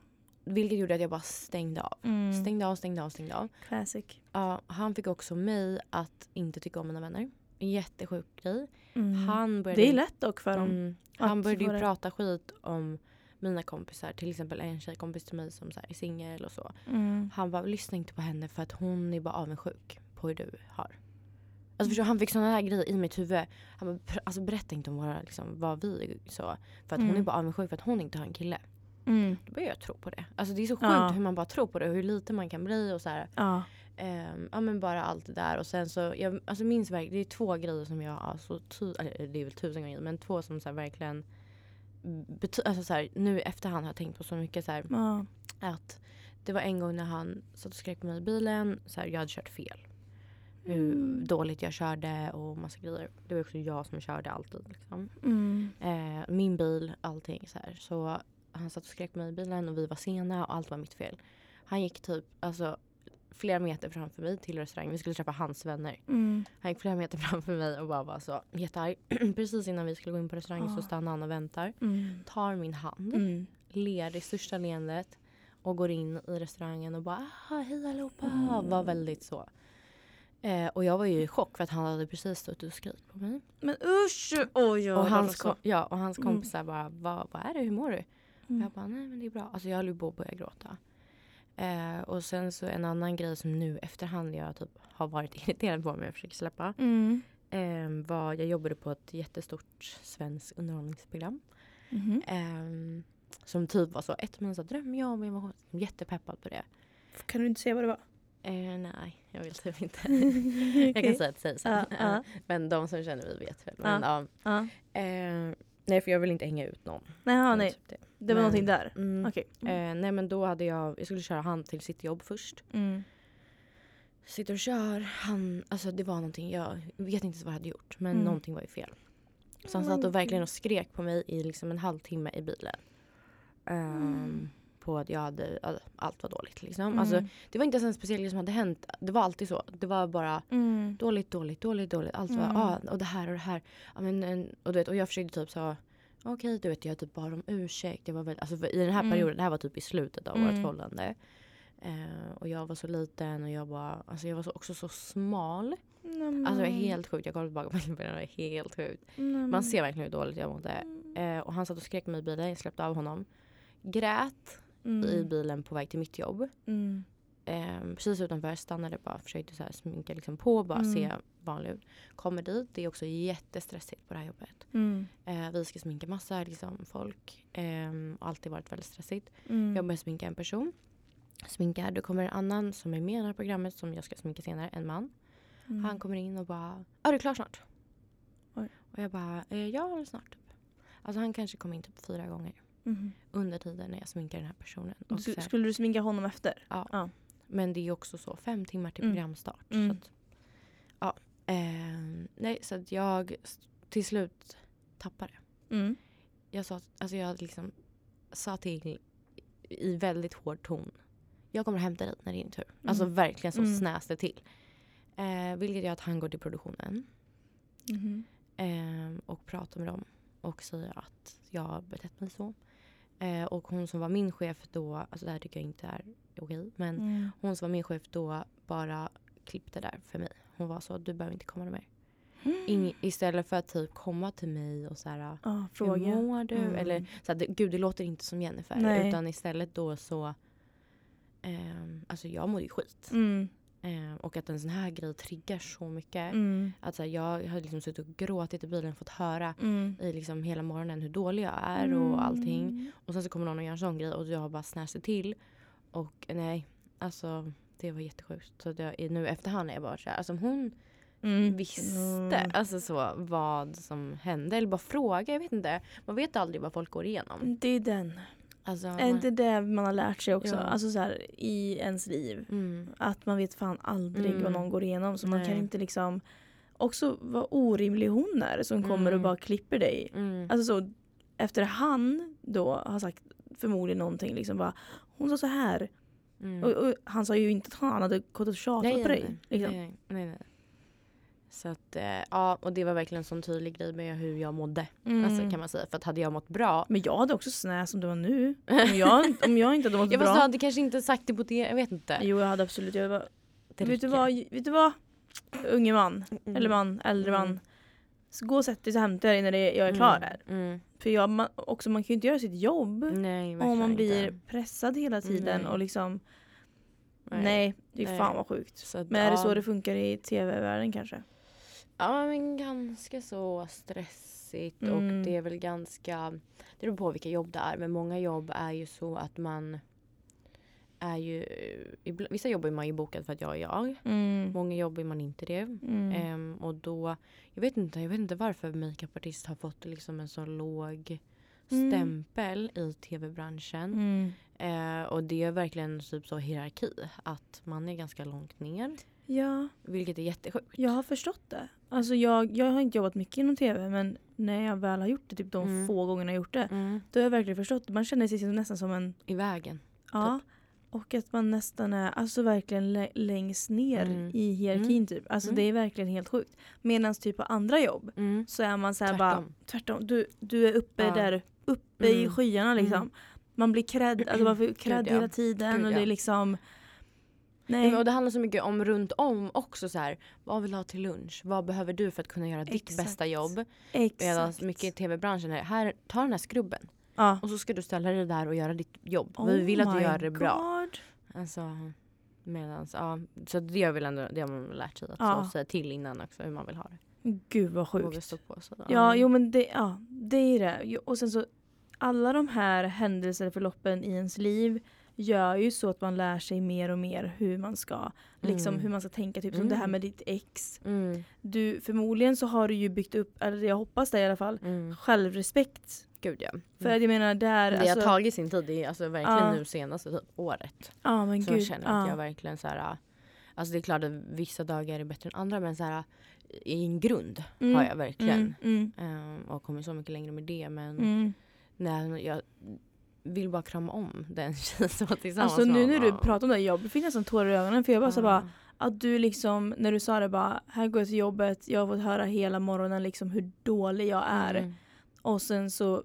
Vilket gjorde att jag bara stängde av. Mm. Stängde av, stängde av, stängde av. Classic. Ja, han fick också mig att inte tycka om mina vänner. Jättesjuk grej. Mm. Han började, Det är lätt dock för dem. mm, han att började ju prata skit om mina kompisar. Till exempel en tjejkompis till mig som så här, är singel och så. Mm. Han bara, lyssna inte på henne för att hon är bara avundsjuk på hur du har. Alltså förstår, han fick såna här grejer i mitt huvud. Han bara, "Pr- alltså berätta inte om våra, liksom, vad vi så. För att hon Mm. är bara avundsjuk för att hon inte har en kille. Mm. Då börjar jag tro på det. Alltså det är så sjukt Ja. hur man bara tror på det och hur lite man kan bli och så här. Ja. Ehm, ja men bara allt det där och sen så, jag alltså minns verkligen, det är två grejer som jag har så ty- det är väl tusen grejer men två som så verkligen alltså så här, nu i efterhand har jag tänkt på så mycket så här, Ja. att det var en gång när han satt och skrek på mig i bilen, så här, jag hade kört fel. Hur Mm. dåligt jag körde och massa grejer. Det var också jag som körde alltid. Liksom. Mm. Eh, min bil, allting så här. Så han satt och skrek på mig i bilen och vi var sena och allt var mitt fel. Han gick typ alltså, flera meter framför mig till restaurangen. Vi skulle träffa hans vänner. Mm. Han gick flera meter <laughs> framför mig och bara var så jättearg. <clears throat> Precis innan vi skulle gå in på restaurangen så Ah. stannar han och väntar. Mm. Tar min hand, Mm. ler det största leendet och går in i restaurangen och bara ah, hej allihopa. Mm. Var väldigt så. Eh, och jag var ju i chock för att han hade precis stått och skrikit på mig. Men usch! Oj, jag och, hans kom- ja, och hans Mm. kompisar bara vad, vad är det, hur mår du? Mm. Jag bara, nej men det är bra. Alltså jag höll på att börja gråta. Eh, och sen så en annan grej som nu efterhand jag typ har varit <laughs> irriterad på men jag försöker släppa. Mm. Eh, var, jag jobbade på ett jättestort svenskt underhållningsprogram. Mhm. Eh, som typ var så ett minsta drömjobb. Jag var jättepeppad på det. Kan du inte säga vad det var? Eh, nej, jag vill typ inte. <laughs> Jag kan säga att säga sen. Ja, ja. Men de som känner mig vet väl. Men. Eh, nej för jag vill inte hänga ut någon. Var nej. typ det. Var Men- någonting där. Mm. Okej. Eh, nej men då hade jag, jag skulle köra han till sitt jobb först. Mm. Sitter och kör, han, alltså det var någonting, jag vet inte vad jag hade gjort men Mm. någonting var ju fel. Så han satt och verkligen och skrek på mig i liksom en halvtimme i bilen. Mm. På att jag hade, allt var dåligt liksom. Mm. Alltså, det var inte ens en speciell grej som hade hänt. Det var alltid så. Det var bara Mm. dåligt, dåligt, dåligt, dåligt. Allt var, Mm. ah, och det här och det här. Ja, men, en- och, du vet, och jag försökte typ så, okej du vet jag typ bad om ursäkt. Jag var väl, alltså, I den här Mm. perioden, det här var typ i slutet av Mm. vårt förhållande. Eh, och jag var så liten och jag var, alltså jag var så, också så smal. Mm. Alltså det var helt sjukt. Jag kollar tillbaka på det, det var helt sjukt. Man ser verkligen hur dåligt jag mådde. Mm. Eh, och han satt och skrek med mig i bilen, jag släppte av honom. Grät Mm. i bilen på väg till mitt jobb. Mm. Eh, precis utanför stannade bara försökte så här sminka liksom på bara Mm. se vanlig ut. Kommer dit, det är också jättestressigt på det här jobbet. Mm. Eh, vi ska sminka massa liksom, folk. Eh, alltid varit väldigt stressigt. Mm. Jag börjar sminka en person. Sminkar, då kommer en annan som är med i det här programmet som jag ska sminka senare, en man. Mm. Han kommer in och bara, är du klar snart? Oj. Och jag bara, eh, ja snart typ. Alltså han kanske kom in typ fyra gånger Mhm. under tiden när jag sminkar den här personen. Och Du- sen, Skulle du sminka honom efter? ja. ja. Men det är också så, fem timmar till Mm. programstart. Mm. Så att, ja. Eh, nej, så att jag till slut tappade. Mm. Jag sa, alltså jag liksom sa till i väldigt hård ton. Jag kommer hämta dig när det är din tur. Alltså Mm. verkligen så Mm. snäste till. Eh, vilket gör att han går till produktionen. Mhm. Eh, och pratar med dem. Och säger att jag har betett mig så. Eh, och hon som var min chef då, alltså det här tycker jag inte är okej. Men Mm. hon som var min chef då bara klippte där för mig. Hon var så, du behöver inte komma mer. Mm. Ing- istället för att typ komma till mig och så här, Ja, hur fråga. mår du? Mm. Eller så här, gud det låter inte som Jennifer. Nej. Utan istället då så, ehm, alltså jag mår ju skit. Mm. Ehm, och att en sån här grej triggar så mycket. Mm. Att så här, jag har liksom suttit och gråtit i bilen och fått höra Mm. i liksom hela morgonen hur dålig jag är och allting. Och sen så kommer någon och gör en sån grej och jag har bara snäst till. Och nej, alltså det var jättesjukt. Så det, nu efterhand är jag bara så här, alltså om hon Mm. visste Mm. alltså så, vad som hände eller bara fråga, jag vet inte. Man vet aldrig vad folk går igenom. Det är den. Alltså, Är inte det man har lärt sig också? Ja. Alltså så här, i ens liv. mm, Att man vet fan aldrig Mm. vad någon går igenom. Så man kan Nej. inte liksom... Också vad orimlig hon är som kommer och Mm. bara klipper dig. mm, Alltså så, efter han då har sagt förmodligen någonting liksom bara Hon sa så här. mm. Och, och han sa ju inte att han hade gått och tjatat nej, på dig. nej, Liksom. nej, nej, nej. Så att, eh, ja, och det var verkligen en sån tydlig grej med hur jag mådde. Mm. Alltså, kan man säga. För att hade jag mått bra. Men jag hade också snäs som det var nu. Om jag, om jag inte hade mått <laughs> Jag bra. hade kanske inte sagt det på det, jag vet inte. Jo jag hade absolut. Jag Det vet, du vad, vet du vad? Unge man. Mm. Eller man. Äldre Mm. man. Så gå och sätt dig så hämtar jag dig när jag är klar här. Mm. För jag, man, också, man kan ju inte göra sitt jobb. Nej, Om man blir inte. pressad hela tiden Nej. och liksom Nej, det är Nej. fan vad sjukt. Så Men är det så det funkar i tv-världen kanske? Ja, men ganska så stressigt Mm. och det är väl ganska... Det beror på vilka jobb det är, men många jobb är ju så att man är ju... Vissa jobb är man ju bokad för att jag är jag. Mm. Många jobb är man inte det. Mm. Ehm, och då... Jag vet inte, jag vet inte varför makeupartist har fått liksom en så låg Mm. stämpel i tv-branschen. Mm. Eh, och det är verkligen typ så hierarki. Att man är ganska långt ner. Ja, Vilket är jättesjukt. jag har förstått det. Alltså jag, jag har inte jobbat mycket inom tv men när jag väl har gjort det, typ de Mm. få gångerna jag gjort det, Mm. då har jag verkligen förstått det. Man känner sig nästan som en... I vägen. Ja. Typ. Och att man nästan är alltså verkligen lä- längst ner Mm. i hierarkin typ. Alltså Mm. det är verkligen helt sjukt. Medan typ på andra jobb Mm. så är man så här bara Tvärtom. tvärtom. Du, du är uppe Ja. där, uppe i Mm. skyarna liksom. Mm. Man blir cred, alltså man får ja. hela tiden Gud, och det är ja. liksom Nej. Och det handlar så mycket om runt om också så här. Vad vill du ha till lunch? Vad behöver du för att kunna göra ditt Exakt. bästa jobb? Exakt. Medan mycket i tv-branschen är här, ta den här skrubben. Ja. Och så ska du ställa dig där och göra ditt jobb. Oh Vi vill att du gör det bra. God. Alltså, medans, ja, så det har väl ändå det har man lärt sig att Ja. så, säga till innan också hur man vill ha det. Gud vad sjukt. stå på sig. Ja, jo men det, ja, det är det. Och sen så alla de här händelseförloppen i ens liv gör ju så att man lär sig mer och mer hur man ska liksom Mm. hur man ska tänka typ som Mm. det här med ditt ex. Mm, Du förmodligen så har du ju byggt upp, eller jag hoppas det i alla fall, mm. självrespekt. Gud ja. För att jag menar där, det har alltså, tagit sin tid, det är alltså verkligen Ja. nu senaste typ, året. ja men Så jag gud. känner ja. att jag verkligen så här. Alltså det är klart att vissa dagar är bättre än andra men så här i en grund Mm, har jag verkligen. Mm, mm, Ehm, och kommit så mycket längre med det men mm. nej, jag vill bara krama om den <laughs> tjejen som var tillsammans Alltså nu när du pratar om det, jag fick nästan tårar i ögonen för jag bara så Ja. bara Att du liksom, när du sa det bara, här går jag till jobbet, jag har fått höra hela morgonen liksom hur dålig jag är. Mm. Och sen så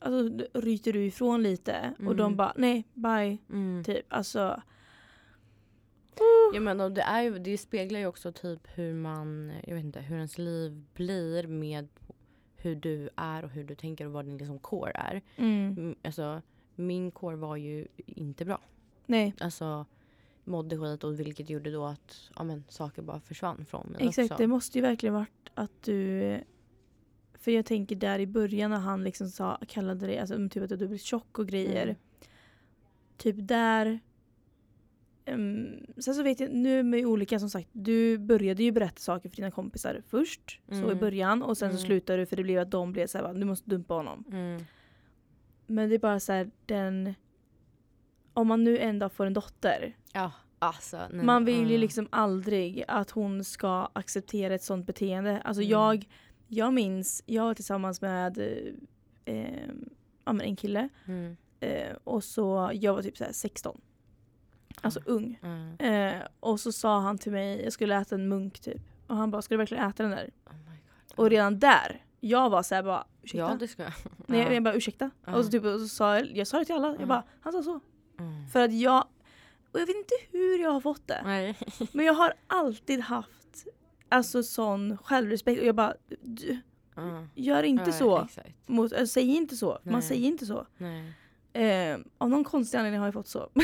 alltså, ryter du ifrån lite och Mm. de bara, nej, bye. Mm. Typ, alltså. Ja, men och det, är ju, det speglar ju också typ hur man, jag vet inte, hur ens liv blir med hur du är och hur du tänker och vad din liksom core är. Mm. Mm, Alltså, min kår var ju inte bra. Nej, Alltså mådde skit och vilket gjorde då att ja, men, saker bara försvann från mig exakt. också. Det måste ju verkligen varit att du... För jag tänker där i början när han liksom sa, kallade dig, alltså typ att du blivit tjock och grejer. Mm. Typ där... ehm, sen så vet jag, nu med olika som sagt, du började ju berätta saker för dina kompisar först. Så i Mm. början och sen så Mm. slutade du för det blev att de blev såhär, du måste dumpa honom. Men det är bara så här, den... Om man nu ändå får en dotter. Ja, alltså. nej, man vill ju mm. liksom aldrig att hon ska acceptera ett sånt beteende. Alltså Mm. jag, jag minns, jag var tillsammans med eh, ja, men en kille. Mm. Eh, och så, jag var typ så här 16. Alltså ung. Mm. Eh, och så sa han till mig, jag skulle äta en munk typ. Och han bara, ska du verkligen äta den där? Oh. Och redan där, jag var såhär bara, ursäkta? Ja, det ska jag. Nej, <laughs> Ja. jag bara ursäkta? Ja. Och så, typ, och så sa jag, jag sa det till alla, Ja. jag bara, han sa så. Mm. För att jag, och jag vet inte hur jag har fått det. Nej. <laughs> Men jag har alltid haft alltså sån självrespekt och jag bara, du, Ja. gör inte Ja, så. Exakt. Mot, alltså, säg inte så. Man Nej. säger inte så. Eh, av någon konstig anledning har jag fått så. <laughs>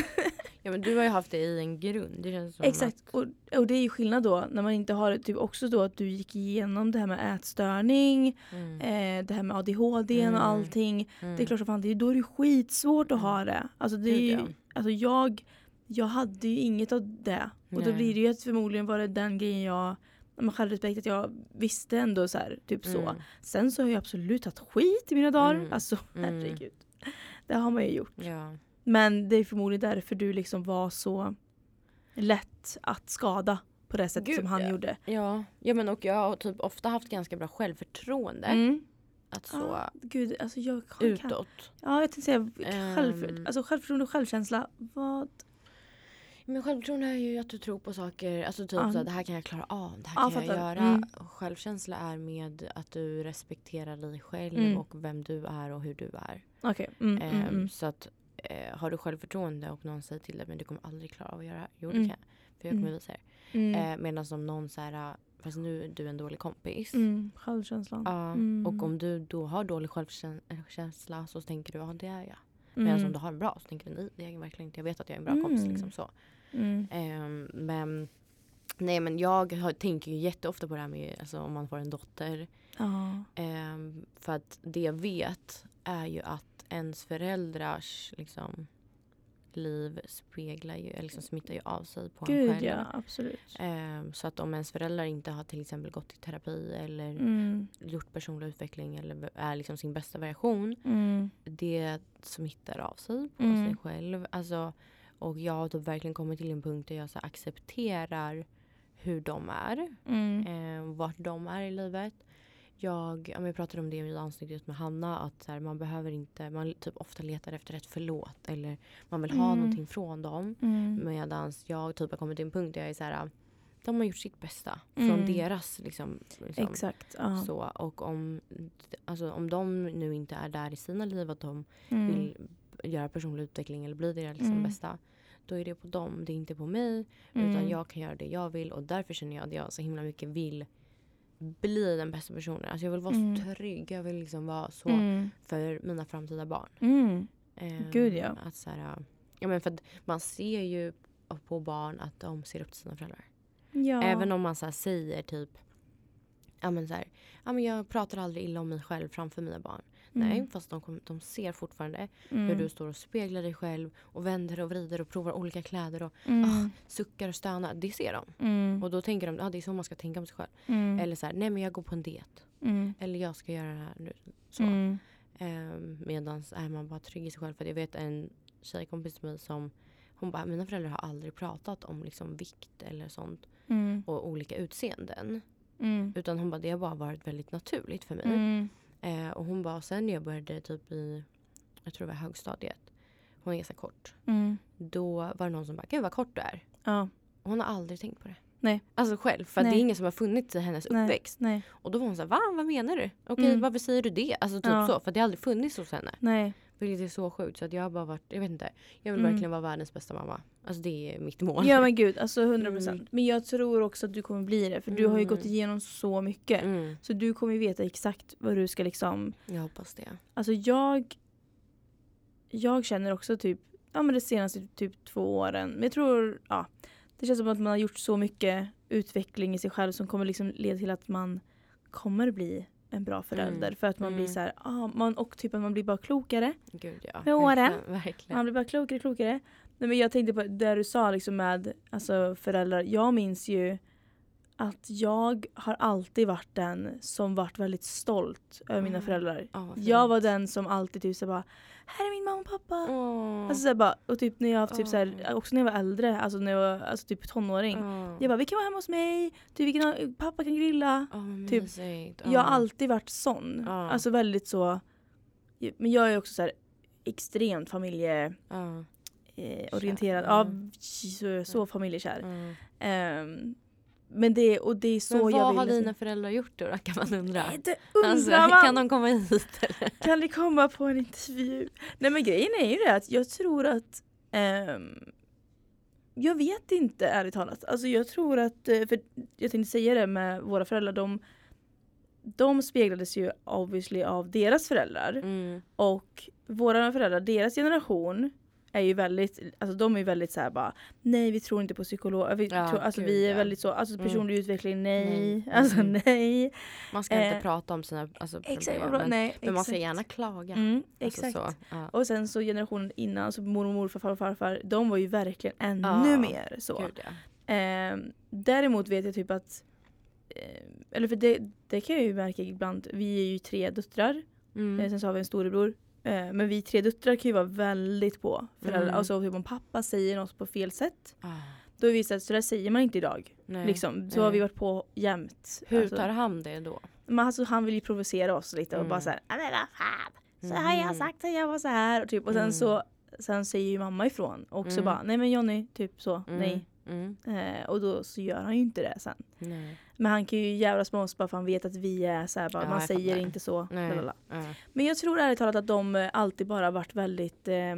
Ja men du har ju haft det i en grund. Det känns som Exakt. Att, Och, och det är ju skillnad då när man inte har det. Typ också då att du gick igenom det här med ätstörning, mm. eh, det här med ADHD Mm. och allting. Mm. Det är klart som fan, det är, då är det skitsvårt att Mm. ha det. Alltså, det är ju, alltså jag, jag hade ju inget av det. Och då Nej. blir det ju att förmodligen var det den grejen jag med självrespekt att jag visste ändå så här, typ så. Mm. Sen så har jag absolut tagit skit i mina dagar. Mm. Alltså Mm. herregud. Det har man ju gjort. Ja. Men det är förmodligen därför du liksom var så lätt att skada på det sättet Gud, som han ja. gjorde. Ja. ja men och jag har typ ofta haft ganska bra självförtroende. Mm. Att så Ah, gud, alltså jag kan, utåt. Ja, jag tänkte säga Ehm. alltså självförtroende och självkänsla. Vad? Men självförtroende är ju att du tror på saker. Alltså typ Ja. så här, det här kan jag klara av. Det här Ja, kan jag fattar. göra. Mm. Självkänsla är med att du respekterar dig själv Mm. och vem du är och hur du är. Okej. Mm, mm, Ehm, mm. Så att eh, har du självförtroende och någon säger till dig men du kommer aldrig klara av att göra det här. Jo det Mm. kan jag. För jag kommer Mm. visa er. Mm. Eh, Medan om någon så här, fast nu är du en dålig kompis. Mm, självkänslan. Ja, Mm. och om du då har dålig självkänsla så tänker du ja det är jag. Medan Mm. om du har en bra så tänker du nej det är jag verkligen inte. Jag vet att jag är en bra kompis. Liksom så. Ehm, men nej men jag har, tänker ju jätteofta på det här med alltså, om man får en dotter. Ja. Ehm, för att det jag vet är ju att ens föräldrars liksom, liv speglar ju, eller liksom smittar ju av sig på en Gud själv. ja, absolut. Ehm, så att om ens föräldrar inte har till exempel gått i terapi eller Mm. gjort personlig utveckling eller är liksom sin bästa version. Mm. Det smittar av sig på Mm. sig själv. Alltså, och jag har typ verkligen kommit till en punkt där jag så accepterar hur de är. Mm. Eh, vart de är i livet. Jag, ja, jag pratade om det i avsnittet med Hanna. Att här, man behöver inte, man typ ofta letar efter ett förlåt. Eller man vill ha Mm. någonting från dem. Mm. Medan jag typ har kommit till en punkt där jag är så här. De har gjort sitt bästa. Från Mm. deras liksom, liksom Exakt. Ja. så. Och om, alltså, om de nu inte är där i sina liv att de Mm. vill göra personlig utveckling eller bli deras liksom Mm. bästa. Då är det på dem, det är inte på mig. Mm. Utan jag kan göra det jag vill och därför känner jag att jag så himla mycket vill bli den bästa personen. Alltså jag vill vara Mm. så trygg. Jag vill liksom vara så Mm. för mina framtida barn. Mm. Ehm, Gud, ja. Att så här, ja men för att man ser ju på barn att de ser upp till sina föräldrar. Ja. Även om man så säger typ Ja men så här, ja men jag pratar aldrig illa om mig själv framför mina barn. Mm. Nej, fast de, kom, de ser fortfarande mm. hur du står och speglar dig själv och vänder och vrider och provar olika kläder och Mm. ah, suckar och stönar. Det ser de. Mm. Och då tänker de att ah, det är så man ska tänka om sig själv. Mm. Eller så här, nej men jag går på en diet. Mm. Eller jag ska göra det här nu. Så. Mm. Ehm, Medan är man bara trygg i sig själv. För jag vet en tjejkompis till mig som hon bara, mina föräldrar har aldrig pratat om liksom vikt eller sånt. Och olika utseenden. Utan hon bara, det har bara varit väldigt naturligt för mig. Eh, och hon bara, sen när jag började typ i, jag tror det var högstadiet. Hon är ganska kort. Mm. Då var det någon som bara, gud vad kort du är. Ja. Hon har aldrig tänkt på det. Nej. Alltså själv, för att det är ingen som har funnits i hennes Nej. uppväxt. Nej. Och då var hon så här, va? Vad menar du? Okej, Mm. varför säger du det? Alltså typ Ja. så, för det har aldrig funnits hos henne. Nej. Vilket är så sjukt. Så att jag har bara varit, jag vet inte. Jag vill Mm. verkligen vara världens bästa mamma. Alltså det är mitt mål. Ja men gud, alltså 100 procent. Mm. Men jag tror också att du kommer bli det. För du har ju Mm. gått igenom så mycket. Mm, Så du kommer ju veta exakt vad du ska liksom... jag hoppas det. Alltså jag... jag känner också typ, ja men de senaste typ två åren, men jag tror, ja. Det känns som att man har gjort så mycket utveckling i sig själv som kommer liksom leda till att man kommer bli en bra förälder. Mm. För att man Mm. blir så här, ah, man, och typ att man blir bara klokare. Gud ja. Med åren. <laughs> Verkligen. Man blir bara klokare klokare. Nej, men jag tänkte på det du sa liksom med alltså, föräldrar. Jag minns ju att jag har alltid varit den som varit väldigt stolt över mina Mm. föräldrar. Ja, vad Jag var den som alltid typ så bara här är min mamma och pappa. Åh. Alltså så bara, och typ när jag typ så här, också när jag var äldre, alltså när jag var alltså typ tonåring. Åh. Jag bara vi kan vara hemma hos mig, typ, kan ha, pappa kan grilla. Typ. Jag har alltid varit sån. Alltså väldigt så. Men jag är också så här extremt familje eh, orienterad. Ja, Mm. så, så familjekär. Mm. Men det, och det är så Men jag vad vill. har liksom- dina föräldrar gjort då, kan man undra? Nej, det undrar Alltså, man. kan de komma hit eller? Kan ni komma på en intervju? Nej men grejen är ju det att jag tror att ehm, jag vet inte ärligt talat. Alltså jag tror att, eh, för jag tänkte säga det med våra föräldrar, de, de speglades ju obviously av deras föräldrar. Mm. Och våra föräldrar, deras generation är ju väldigt, alltså de är ju väldigt såhär bara Nej vi tror inte på psykolog, vi, Ja, tror, alltså gud, vi är ja. väldigt så, alltså Mm. personlig utveckling nej, <laughs> alltså Mm. nej. Man ska inte Eh, prata om sina alltså, Exakt problem. bra, men, nej. men man ska exakt. gärna klaga. Mm, Alltså, exakt. så. Ja. Och sen så generationen innan, så mormor och morfar, farfar farfar, de var ju verkligen ännu mer så. Gud. Ehm, däremot vet jag typ att, eh, eller för det, det kan jag ju märka ibland, vi är ju tre döttrar, Mm. eh, sen så har vi en storebror. Eh, men vi tre döttrar kan ju vara väldigt på föräldrar. Mm. Alltså typ om pappa säger något på fel sätt, Ah, då är vi såhär, så där säger man inte idag. nej. Liksom, så nej. har vi varit på jämt. Hur alltså, tar han det då? men alltså, han vill ju provocera oss lite och Mm. bara såhär, "Ja, men vad fan, så har jag Mm. sagt att jag var så här och, typ, och sen Mm. så Sen säger ju mamma ifrån och så Mm. bara nej men Jonny, typ så, Mm. nej. Mm. Eh, och då så gör han ju inte det sen. Nej. Men han kan ju jävlas med oss bara för han vet att vi är så här, bara, Ja, man säger inte så. Ja. Men jag tror ärligt talat att de eh, alltid bara varit väldigt eh,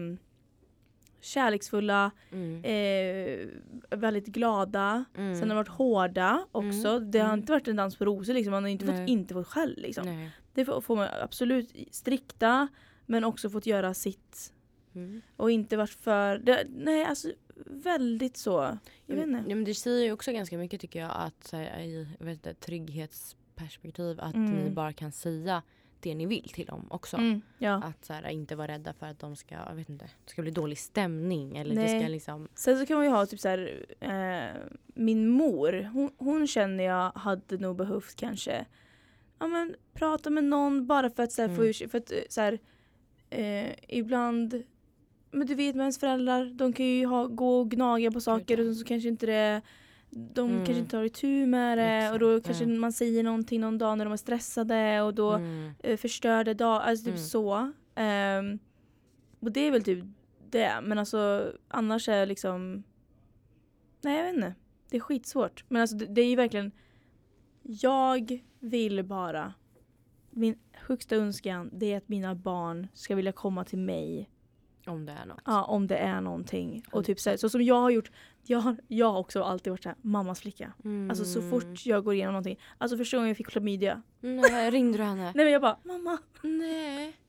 kärleksfulla, Mm. eh, väldigt glada. Mm. Sen har de varit hårda också. Mm. Det har Mm. inte varit en dans på rosor liksom. Man har inte fått, Nej. inte fått skäll liksom. Nej. Det får, får man absolut strikta men också fått göra sitt. Mm. Och inte varit för, det, nej alltså väldigt så. Jag vet inte. Ja, men det säger ju också ganska mycket tycker jag att här, i vet inte, trygghetsperspektiv att Mm. ni bara kan säga det ni vill till dem också. Mm, ja. Att så här, inte vara rädda för att de ska, jag vet inte, det ska bli dålig stämning eller det ska liksom Sen så kan man ju ha typ så här, eh, min mor, hon, hon känner jag hade nog behövt kanske ja, men, prata med någon bara för att, så här, få Mm. urs- för att eh, så här, eh, ibland men du vet med ens föräldrar, de kan ju ha, gå och gnaga på saker och så kanske inte det de Mm. kanske inte tar itu med det och då Exakt, kanske mm. man säger någonting någon dag när de är stressade och då mm, eh, förstörde dag, alltså typ Mm. så. Ehm, och det är väl typ det, men alltså annars är liksom Nej jag vet inte. Det är skitsvårt. Men alltså det, det är ju verkligen Jag vill bara Min högsta önskan det är att mina barn ska vilja komma till mig om det är något. ja, om det är någonting. Och typ så, här, så som jag har gjort Jag har, jag har också alltid varit så här, mammas flicka. Mm. Alltså så fort jag går igenom någonting. Alltså första gången jag fick klamydia. Nej, ringde du henne? Nej men jag bara mamma. Nej. <laughs>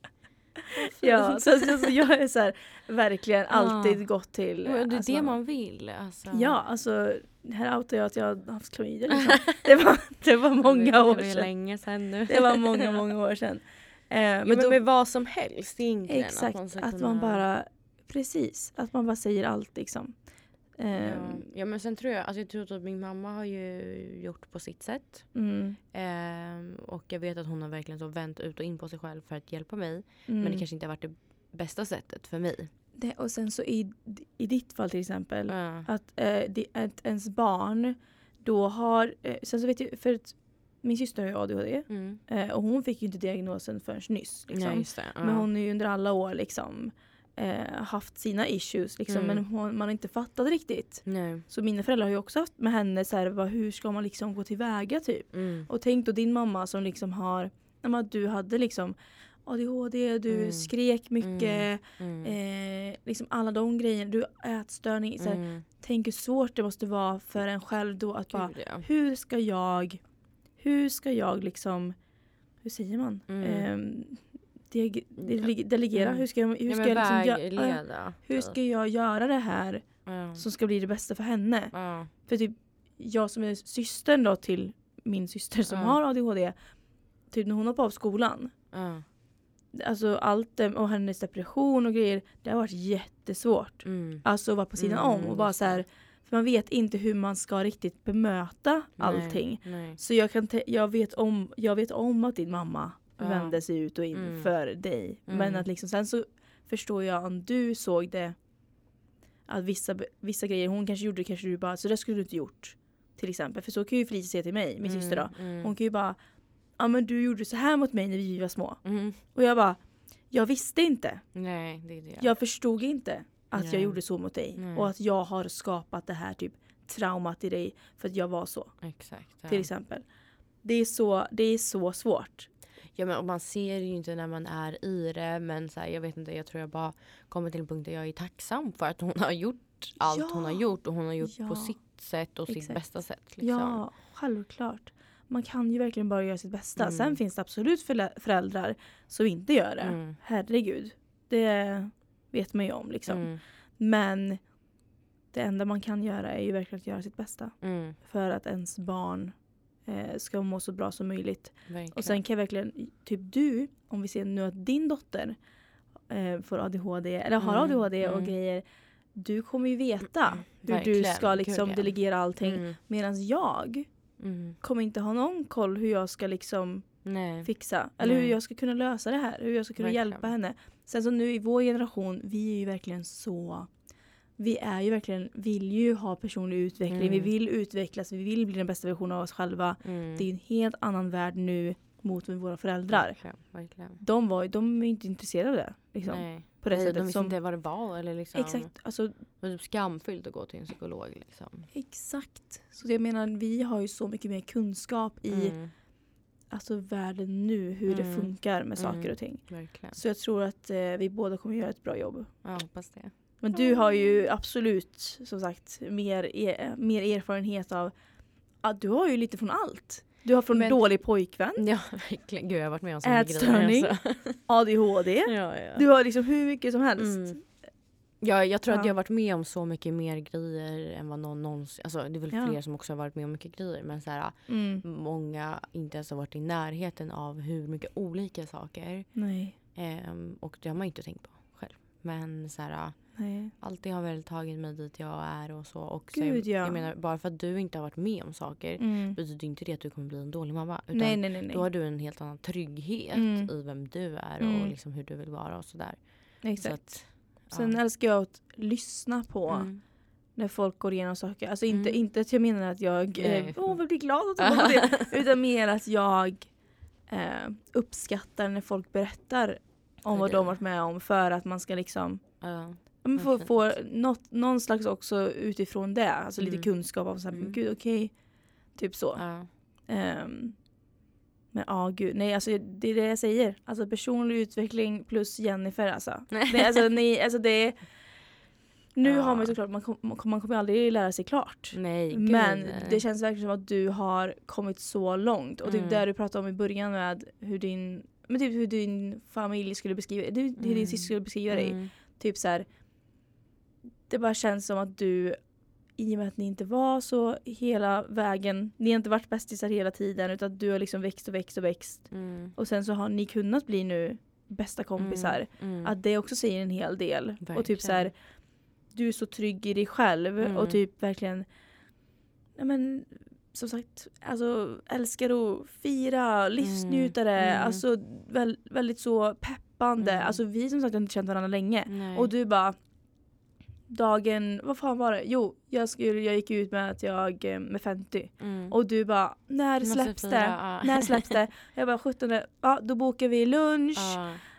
Ja, så, så, så jag är så här, verkligen alltid Ja. gått till... Det är alltså, det man vill. Alltså. Ja, alltså här outar jag att jag har haft klamydia. Liksom. <laughs> det, var, det var många det, år Det var sedan. länge sedan nu. Det var många, många år sedan. Eh, men, men då, med vad som helst egentligen. exakt, att man, att man bara... Precis, att man bara säger allt liksom. Ja. Ehm, ja men sen tror jag, alltså jag tror att min mamma har ju gjort på sitt sätt. mm, Ehm, och jag vet att hon har verkligen så vänt ut och in på sig själv för att hjälpa mig. mm. Men det kanske inte har varit det bästa sättet för mig. det, och sen så i, i ditt fall till exempel. Ja. Att, eh, det, att ens barn då har... Eh, sen så vet jag, för min syster har ju ADHD. Mm. Eh, och hon fick ju inte diagnosen förrän nyss. Liksom. Just det. Ja. Men hon har ju under alla år liksom eh, haft sina issues liksom, Mm. men hon, man har inte fattat riktigt. Nej. Så mina föräldrar har ju också haft med henne så här, bara, hur ska man liksom gå tillväga typ. Mm. Och tänk då din mamma som liksom har, ja, du hade liksom ADHD, du Mm. skrek mycket, Mm. eh, liksom alla de grejerna, du ätstörning. Så här, Mm. Tänk hur svårt det måste vara för en själv då att bara, Gud, ja. hur ska jag, hur ska jag liksom, hur säger man? Mm. Ehm, de, de, delegera. Mm. Hur ska jag, hur Ja, ska men jag liksom vägleda. hur typ. ska jag göra det här Ja. som ska bli det bästa för henne? Ja. För typ jag som är systern då till min syster som Ja. har ADHD. Typ när hon hoppade av skolan. Ja. Alltså allt och hennes depression och grejer. Det har varit jättesvårt. Mm. Alltså att vara på sidan Mm, om och bara så här. För man vet inte hur man ska riktigt bemöta allting. Nej. Nej. Så jag, kan jag, vet om, jag vet om att din mamma Ja. vände sig ut och in Mm. för dig. Men Mm. att liksom, sen så förstår jag om du såg det. Att vissa, vissa grejer hon kanske gjorde kanske du bara så det skulle du inte gjort. Till exempel. För så kan ju Felicia säga till mig, min syster då. Mm. Hon kan ju bara Ja men du gjorde så här mot mig när vi var små. Mm. Och jag bara Jag visste inte. Nej, det är det. Jag förstod inte att jag Nej. gjorde så mot dig. Nej. Och att jag har skapat det här typ traumat i dig för att jag var så. Exakt. Ja. Till exempel. Det är så, det är så svårt. Ja, men och man ser ju inte när man är i det. Men så här, jag vet inte, jag tror jag bara kommer till en punkt där jag är tacksam för att hon har gjort allt Ja. hon har gjort. Och hon har gjort Ja. på sitt sätt och sitt Exakt. bästa sätt. Liksom. Ja, självklart. Man kan ju verkligen bara göra sitt bästa. Mm. Sen finns det absolut förä- föräldrar som inte gör det. Mm. Herregud. Det vet man ju om liksom. Mm. Men det enda man kan göra är ju verkligen att göra sitt bästa. Mm. För att ens barn eh, ska må så bra som möjligt. Verkligen. Och sen kan jag verkligen, typ du, om vi ser nu att din dotter eh, får ADHD, eller har Mm, ADHD och mm. grejer. Du kommer ju veta hur du Verkligen, ska liksom gud, ja. delegera allting. Mm. Medan jag Mm. kommer inte ha någon koll hur jag ska liksom Nej. fixa. Eller hur Nej. jag ska kunna lösa det här. Hur jag ska kunna Verkligen. hjälpa henne. Sen så nu i vår generation, vi är ju verkligen så vi är ju verkligen, vill ju ha personlig utveckling, Mm. vi vill utvecklas, vi vill bli den bästa versionen av oss själva. Mm. Det är en helt annan värld nu mot med våra föräldrar. Verkligen. Verkligen. De, var, de är inte intresserade av det. Liksom, Nej. på det de sättet. visste Som, inte vad det var. Eller liksom, exakt, alltså, Det var typ skamfyllt att gå till en psykolog. Liksom. exakt. Så jag menar, vi har ju så mycket mer kunskap i Mm. Alltså, världen nu, hur det Mm. funkar med saker Mm. och ting. Verkligen. Så jag tror att eh, vi båda kommer göra ett bra jobb. Jag hoppas det. Men du har ju absolut som sagt mer, e- mer erfarenhet av att du har ju lite från allt. Du har från Men- dålig pojkvän, Ja, verkligen. Gud, jag har varit med om så mycket Ätstörning. grejer. Alltså. <laughs> ADHD. Ja, ja. Du har liksom hur mycket som helst. Mm. Ja, jag tror att Ja. jag har varit med om så mycket mer grejer än vad någon någonsin... Alltså, det är väl Ja. fler som också har varit med om mycket grejer. Men så här, Mm. många inte ens har varit i närheten av hur mycket olika saker. Nej. Ehm, och det har man inte tänkt på själv. Men så här, Nej. allt det har väl tagit mig dit jag är och så. Och så Gud, jag, ja. jag menar, bara för att du inte har varit med om saker Mm. betyder inte det att du kommer bli en dålig mamma. Utan Nej, nej, nej. Då har du en helt annan trygghet Mm. i vem du är Mm. och liksom hur du vill vara och sådär. Så Exakt. att, Sen ja. älskar jag att lyssna på Mm. när folk går igenom saker. Alltså inte, Mm. inte att jag menar att jag eh, åh, vill bli glad att det. <laughs> Utan mer att jag eh, uppskattar när folk berättar om vad de varit med om för att man ska liksom Ja. ja, få, få något, någon slags också utifrån det. Alltså lite Mm. kunskap om så här, men Mm. gud okej. Typ så. Ja. Ehm, men ja gud, nej alltså det är det jag säger. Alltså personlig utveckling plus Jennifer alltså. Nej, alltså, nej, alltså det är, Nu Ja. har man såklart, man, kom, man kommer- aldrig lära sig klart. Nej, Men det känns verkligen som att du har kommit så långt. Och typ Mm. det du pratade om i början med hur din, men typ hur din familj skulle beskriva hur, hur din Mm. syster skulle beskriva dig. Mm. Typ så här. Det bara känns som att du i och med att ni inte var så hela vägen, ni har inte varit bästisar hela tiden utan du har liksom växt och växt och växt. Mm. Och sen så har ni kunnat bli nu bästa kompisar. Mm. Att det också säger en hel del. Och typ så här, Verkligen. du är så trygg i dig själv Mm. och typ verkligen ja, men, som sagt, alltså älskar att fira, livsnjutare, Mm. alltså väl, väldigt så peppande. Mm. Alltså vi som sagt har inte känt varandra länge. Nej. Och du bara dagen, vad fan var det? Jo, jag, skulle, jag gick ut med att jag eh, med 50 mm. och du bara när släpps det? ja. När <laughs> släpps det? Jag bara 17, ja då bokar vi lunch.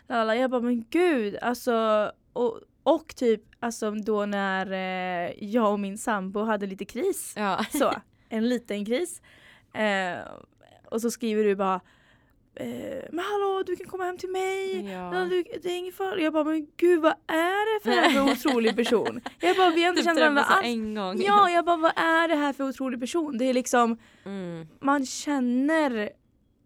Ja. Jag bara men gud alltså och, och typ alltså då när eh, jag och min sambo hade lite kris. Ja. Så, <laughs> en liten kris. Eh, och så skriver du bara eh, men hallå du kan komma hem till mig. Ja. Du, det är ingen fara. Jag bara men gud vad är det för för otrolig person? Jag bara vi har inte Typ känt varandra alls. en gång. Ja jag bara vad är det här för otrolig person? Det är liksom Mm. man känner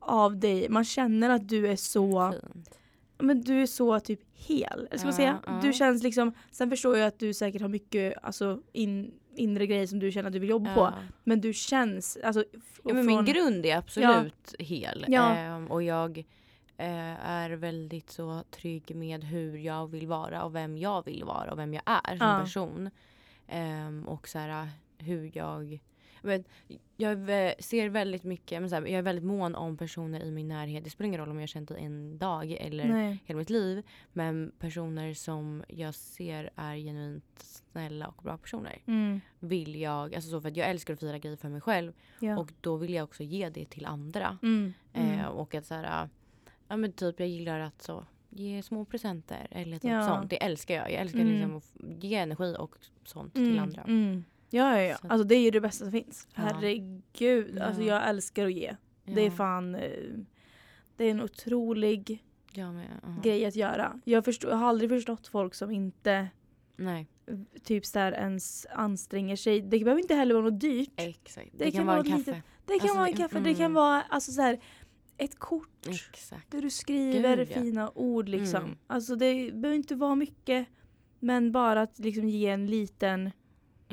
av dig, man känner att du är så Fint. men du är så typ hel. Eller ska man säga? ja. Du känns liksom, sen förstår jag att du säkert har mycket alltså, in, inre grejer som du känner att du vill jobba på. Ja. Men du känns, alltså Ja, men min från- grund är absolut hel. Ja. Ehm, och jag eh, är väldigt så trygg med hur jag vill vara och vem jag vill vara och vem jag är som Ja. person. Ehm, och så här, hur jag... Men, jag ser väldigt mycket, men så här, jag är väldigt mån om personer i min närhet. Det spelar ingen roll om jag har känt det en dag eller Nej. hela mitt liv. Men personer som jag ser är genuint snälla och bra personer. Mm. Vill jag, alltså så för att jag älskar att fira grejer för mig själv. Ja. Och då vill jag också ge det till andra. mm. Eh, Mm. och att så här, ja men typ jag gillar att så ge små presenter eller typ Ja. sånt. Det älskar jag. Jag älskar Mm. liksom att ge energi och sånt Mm, till andra. Mm. Ja, ja, ja. Så Alltså det är ju det bästa som finns. Ja. Herregud. Alltså Ja. jag älskar att ge. Ja, Det är fan... eh, Det är en otrolig Jag med. aha. grej att göra. Jag, förstår, jag har aldrig förstått folk som inte Nej, typ så här ens anstränger sig. Det behöver inte heller vara något dyrt. exakt. Det, Det kan, kan vara en kaffe. Det kan Alltså, vara en kaffe, det kan mm. vara alltså så här, ett kort Exakt. där du skriver Gud, ja. fina ord liksom. Mm. Alltså det behöver inte vara mycket men bara att liksom ge en liten, Ja,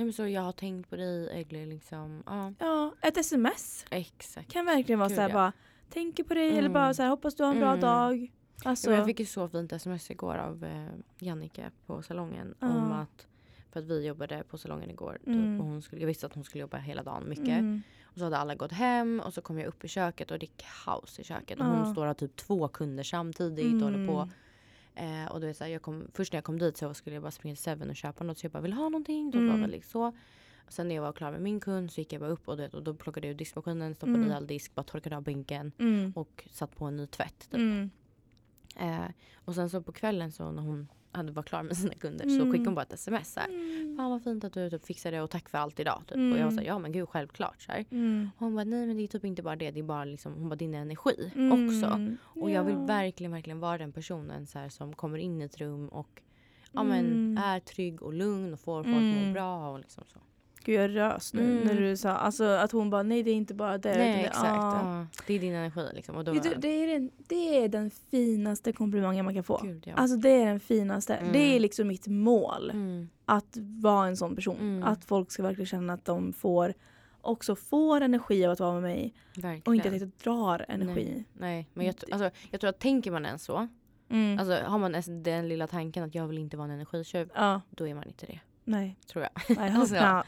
men så jag har tänkt på dig eller liksom, ja ja ett sms exakt. kan verkligen vara så här ja. bara tänker på dig eller Mm. bara så här hoppas du har en bra Mm. dag. Alltså, Ja, jag fick ju så fint sms igår av eh, Jannike på salongen. Ja. Om att, för att vi jobbade på salongen igår. Typ, Mm. och hon skulle, jag visste att hon skulle jobba hela dagen mycket. mm, Och så hade alla gått hem och så kom jag upp i köket och det är kaos i köket. Och hon står och har typ två kunder samtidigt och håller på. Eh, och du vet, så här, jag kom, först när jag kom dit så skulle jag bara springa till Seven och köpa något. Så jag bara vill ha någonting. Så Mm. bara väldigt så. Och sen när jag var klar med min kund så gick jag bara upp och, du vet, och då plockade jag ut diskmaskinen, stoppade Mm. i all disk, bara torkade av bänken mm, och satt på en ny tvätt. Typ. mm, Eh, och sen så på kvällen så när hon hade varit klar med sina kunder så Mm. skickade hon bara ett sms så här. mm, Fan vad fint att du typ fixade det och tack för allt idag. Typ. Mm. Och jag var såhär, ja men gud självklart. Så mm, hon bara, nej men det är typ inte bara det. Det är bara liksom, hon bara din energi mm. också. Och jag vill verkligen, verkligen vara den personen så här, som kommer in i ett rum och ja, men, Mm. är trygg och lugn och får folk Mm. må bra. Och liksom så. Gud jag rös nu Mm. när du sa alltså, att hon bara nej det är inte bara det. nej det, exakt. ah. Det är din energi liksom. Och då, du, det, är den, det är den finaste komplimangen man kan få. Gud, ja. Alltså det är den finaste. Mm. Det är liksom mitt mål. mm, Att vara en sån person. Mm. Att folk ska verkligen känna att de får också får energi av att vara med mig. verkligen. Och inte att jag drar energi. Nej, men jag, alltså, jag tror att tänker man än så, Mm. alltså har man ens den lilla tanken att jag vill inte vara en energitjuv, ja, då är man inte det. Nej. Tror jag. I hope not.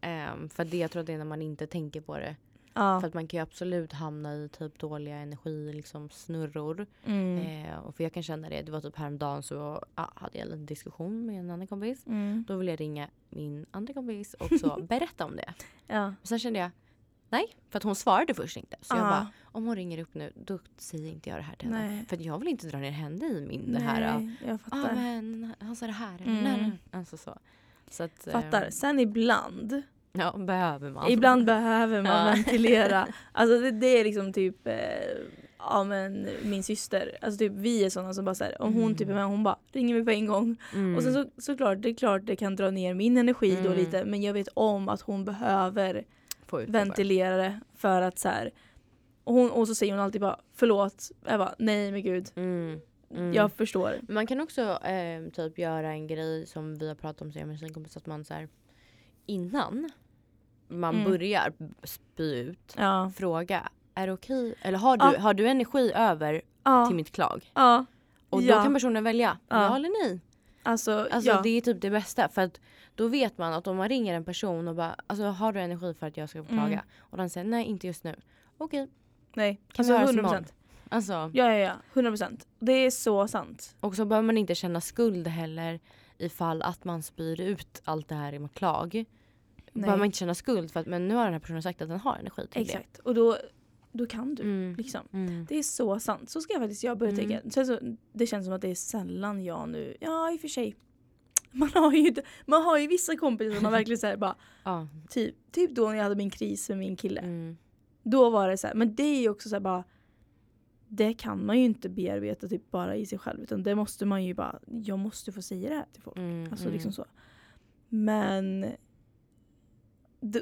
Ehm, för det, jag tror att det är när man inte tänker på det. Ja. För att man kan ju absolut hamna i typ dåliga energi, liksom snurror. Mm. Eh, och för jag kan känna det, det var typ häromdagen så ja, hade jag en liten diskussion med en annan kompis. Mm. Då ville jag ringa min andra kompis och så <laughs> berätta om det. Ja. Men sen kände jag, nej, för att hon svarade först inte. Så jag Ja. bara, om hon ringer upp nu då säger inte jag det här till henne. Nej. För jag vill inte dra ner henne i min det här. Ja Nej, jag ah, fattar. men han sa det här. Mm. Alltså så. Att, Fattar. ehm, Sen ibland, ja, behöver man. ibland <laughs> behöver man Ja. ventilera. <laughs> Alltså det, det är liksom typ eh, ja, men min syster. Alltså typ vi är sådana som bara såhär, om hon Mm. typ är med hon bara ringer mig på en gång. Mm. Och sen så, såklart, det är klart det kan dra ner min energi då Mm. lite men jag vet om att hon behöver ventilera det för att så här. Och, hon, och så säger hon alltid bara förlåt. Jag bara nej men gud. Mm. Mm. Jag förstår. Man kan också eh, typ göra en grej som vi har pratat om så med sin kompis att man så här, innan man Mm. börjar spy ut Ja. fråga är det okej eller har du, Ja. har du energi över Ja. till mitt klag? ja. Och då kan personen välja Ja. eller nej. Alltså, Alltså det är typ det bästa för att då vet man att om man ringer en person och bara alltså har du energi för att jag ska få Mm. klaga? Och den säger nej inte just nu. Okej, nej. kan Alltså vi höras 100%. Alltså, Ja ja ja. 100%. Det är så sant. och så behöver man inte känna skuld heller ifall att man spyr ut allt det här i klag. Behöver man inte känna skuld för att men nu har den här personen sagt att den har energi till Exakt. Och då, då kan det. du. Mm. Liksom. Mm. Det är så sant. Så ska jag faktiskt jag börja Mm. tänka. Sen så, det känns som att det är sällan jag nu, ja i och för sig. Man har ju, man har ju vissa kompisar som man verkligen säger bara, <laughs> Ja. typ, typ då när jag hade min kris med min kille. Mm. Då var det så här, men det är ju också så här bara det kan man ju inte bearbeta typ bara i sig själv utan det måste man ju bara, jag måste få säga det här till folk. Mm. Alltså mm. liksom så. Men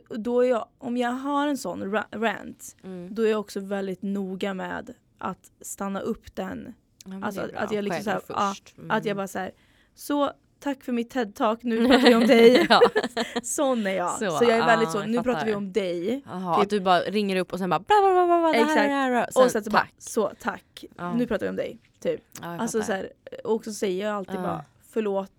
då är jag, om jag har en sån ra- rant Mm. då är jag också väldigt noga med att stanna upp den Ja, Alltså, att- bra. att jag liksom Själv så här, ja. Mm. Att jag bara så här, så tack för mitt TED-talk, nu <laughs> pratar vi om dig. ja. <laughs> Sån är jag. Så, Så, jag är väldigt så, nu pratar vi om dig. Jaha, Typ- att du bara ringer upp och sen bara bla bla bla bla, här, Exakt. här, det här. Sen, och sen så bara, tack. så tack, Ja. nu pratar vi om dig. Typ. Jag Alltså så här, och så säger jag alltid bara förlåt.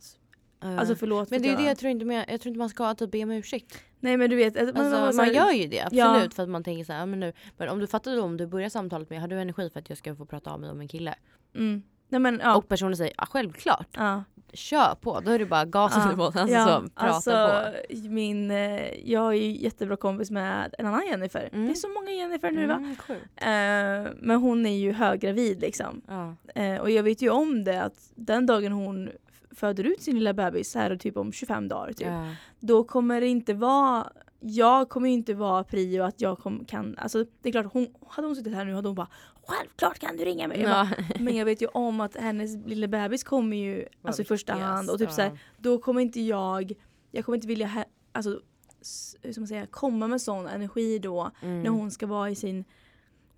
Alltså förlåt men för det är det jag... tror inte, men jag tror inte man ska typ be om ursäkt. Nej men du vet, man, Alltså, man, man, här- gör ju det absolut Ja. för att man tänker så här, men nu, men om du fattar då om du börjar samtalet med har du energi för att jag ska få prata av mig om en kille? Mm. Nej men ja. Och personen säger ja, självklart, ja. kör på. Då är det bara gasen i botten. Alltså, så, prata alltså, på. Min, eh, jag är ju jättebra kompis med en annan Jennifer. Mm. Det är så många Jennifer nu va? Mm, sjukt. Eh, men hon är ju höggravid liksom. Ja. Eh, och jag vet ju om det att den dagen hon föder ut sin lilla bebis här typ om 25 dagar typ. Ja. Då kommer det inte vara jag kommer ju inte vara prio att jag kom, kan, alltså det är klart hon, hade hon suttit här nu hade hon bara Självklart kan du ringa mig! Jag bara, Ja. <laughs> Men jag vet ju om att hennes lilla bebis kommer ju alltså i första hand och typ så här, då kommer inte jag, jag kommer inte vilja alltså, s- hur ska man säga, komma med sån energi då Mm. när hon ska vara i sin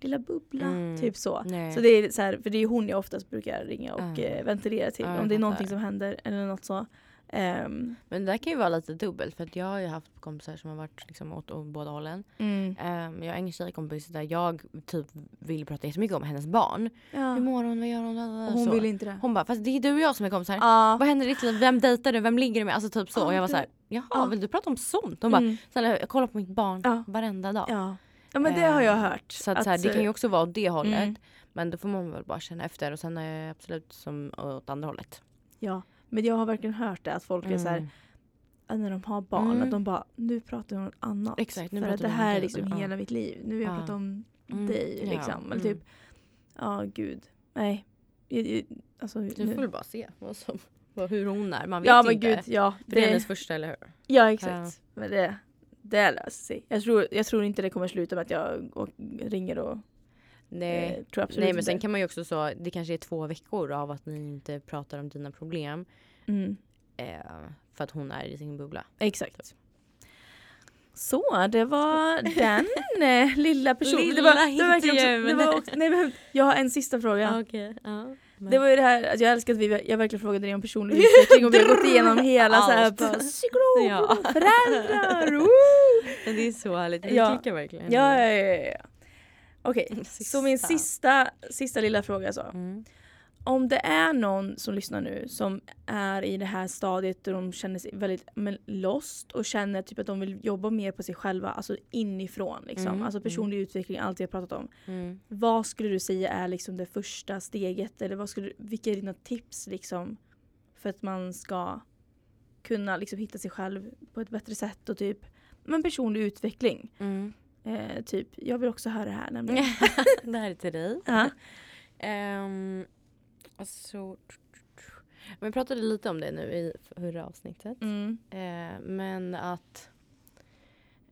lilla bubbla. Mm. Typ så. Nej. Så det är så här, för det är hon jag oftast brukar ringa och eh, ventilera till om det är någonting som händer eller något så. Ehm, Men det där kan ju vara lite dubbelt för att jag har ju haft kompisar som har varit liksom åt, åt båda hållen. mm. Um, jag har en tjejkompis där jag typ vill prata jättemycket om hennes barn. ja. Hur mår hon? Vad gör hon? Och hon så. vill inte det. hon bara, fast det är du och jag som är kompisar. Ja. Vad händer i ditt liv? Vem dejtar du? Vem ligger du med? Alltså typ så. Ja, och jag var så här, jaha Ja. vill du prata om sånt? Hon bara, Mm. snälla jag kollar på mitt barn Ja. varenda dag. ja. ja men det har jag Eh, hört. Så, att, så här, det kan ju också vara åt det hållet. Mm. Men då får man väl bara känna efter och sen är jag absolut som åt andra hållet. Ja. Men jag har verkligen hört det att folk är så här, Mm. när de har barn Mm. att de bara nu pratar vi om något annat. Exakt, nu för att det här är liksom Ja. hela mitt liv. Nu vill jag Ja. prata om Mm. dig Ja. liksom. Eller Mm. typ, ja gud. Nej. Jag- jag- Alltså, Du nu. får väl bara se vad som, vad, hur hon är. Man vet Ja men inte. gud ja. För det är hennes första, eller hur? Ja exakt. Men det, det löser sig. Jag tror, jag tror inte det kommer sluta med att jag ringer och Nej. eh, tror absolut Nej men inte. sen kan man ju också så, det kanske är två veckor av att ni inte pratar om dina problem. mm, Eh, för att hon är i sin bubbla. exakt. Så det var <laughs> den eh, lilla personen. det Lilla var, det var också, det var också, nej, men Jag har en sista fråga. <laughs> Ja. Men- Det var ju det här att jag älskar att vi, jag verkligen frågade dig om personlig utveckling och vi har gått <laughs> igenom hela så här, psykolog, Ja. föräldrar, woo! Det är så härligt. Vi Ja. klickar verkligen. Ja, ja, ja, ja. Okej, Sista. så min sista, sista lilla fråga så. Mm. Om det är någon som lyssnar nu som är i det här stadiet där de känner sig väldigt men, lost och känner typ att de vill jobba mer på sig själva, alltså inifrån. Liksom. Mm, Alltså personlig utveckling, allt vi har pratat om. Mm. Vad skulle du säga är liksom det första steget? Eller vad skulle, vilka är dina tips liksom, för att man ska kunna liksom, hitta sig själv på ett bättre sätt och typ men personlig utveckling. Mm. Eh, typ, jag vill också höra det här nämligen. <laughs> det här är till dig. <laughs> Ja. Um, alltså, vi pratade lite om det nu i förra avsnittet. Mm. Eh, men att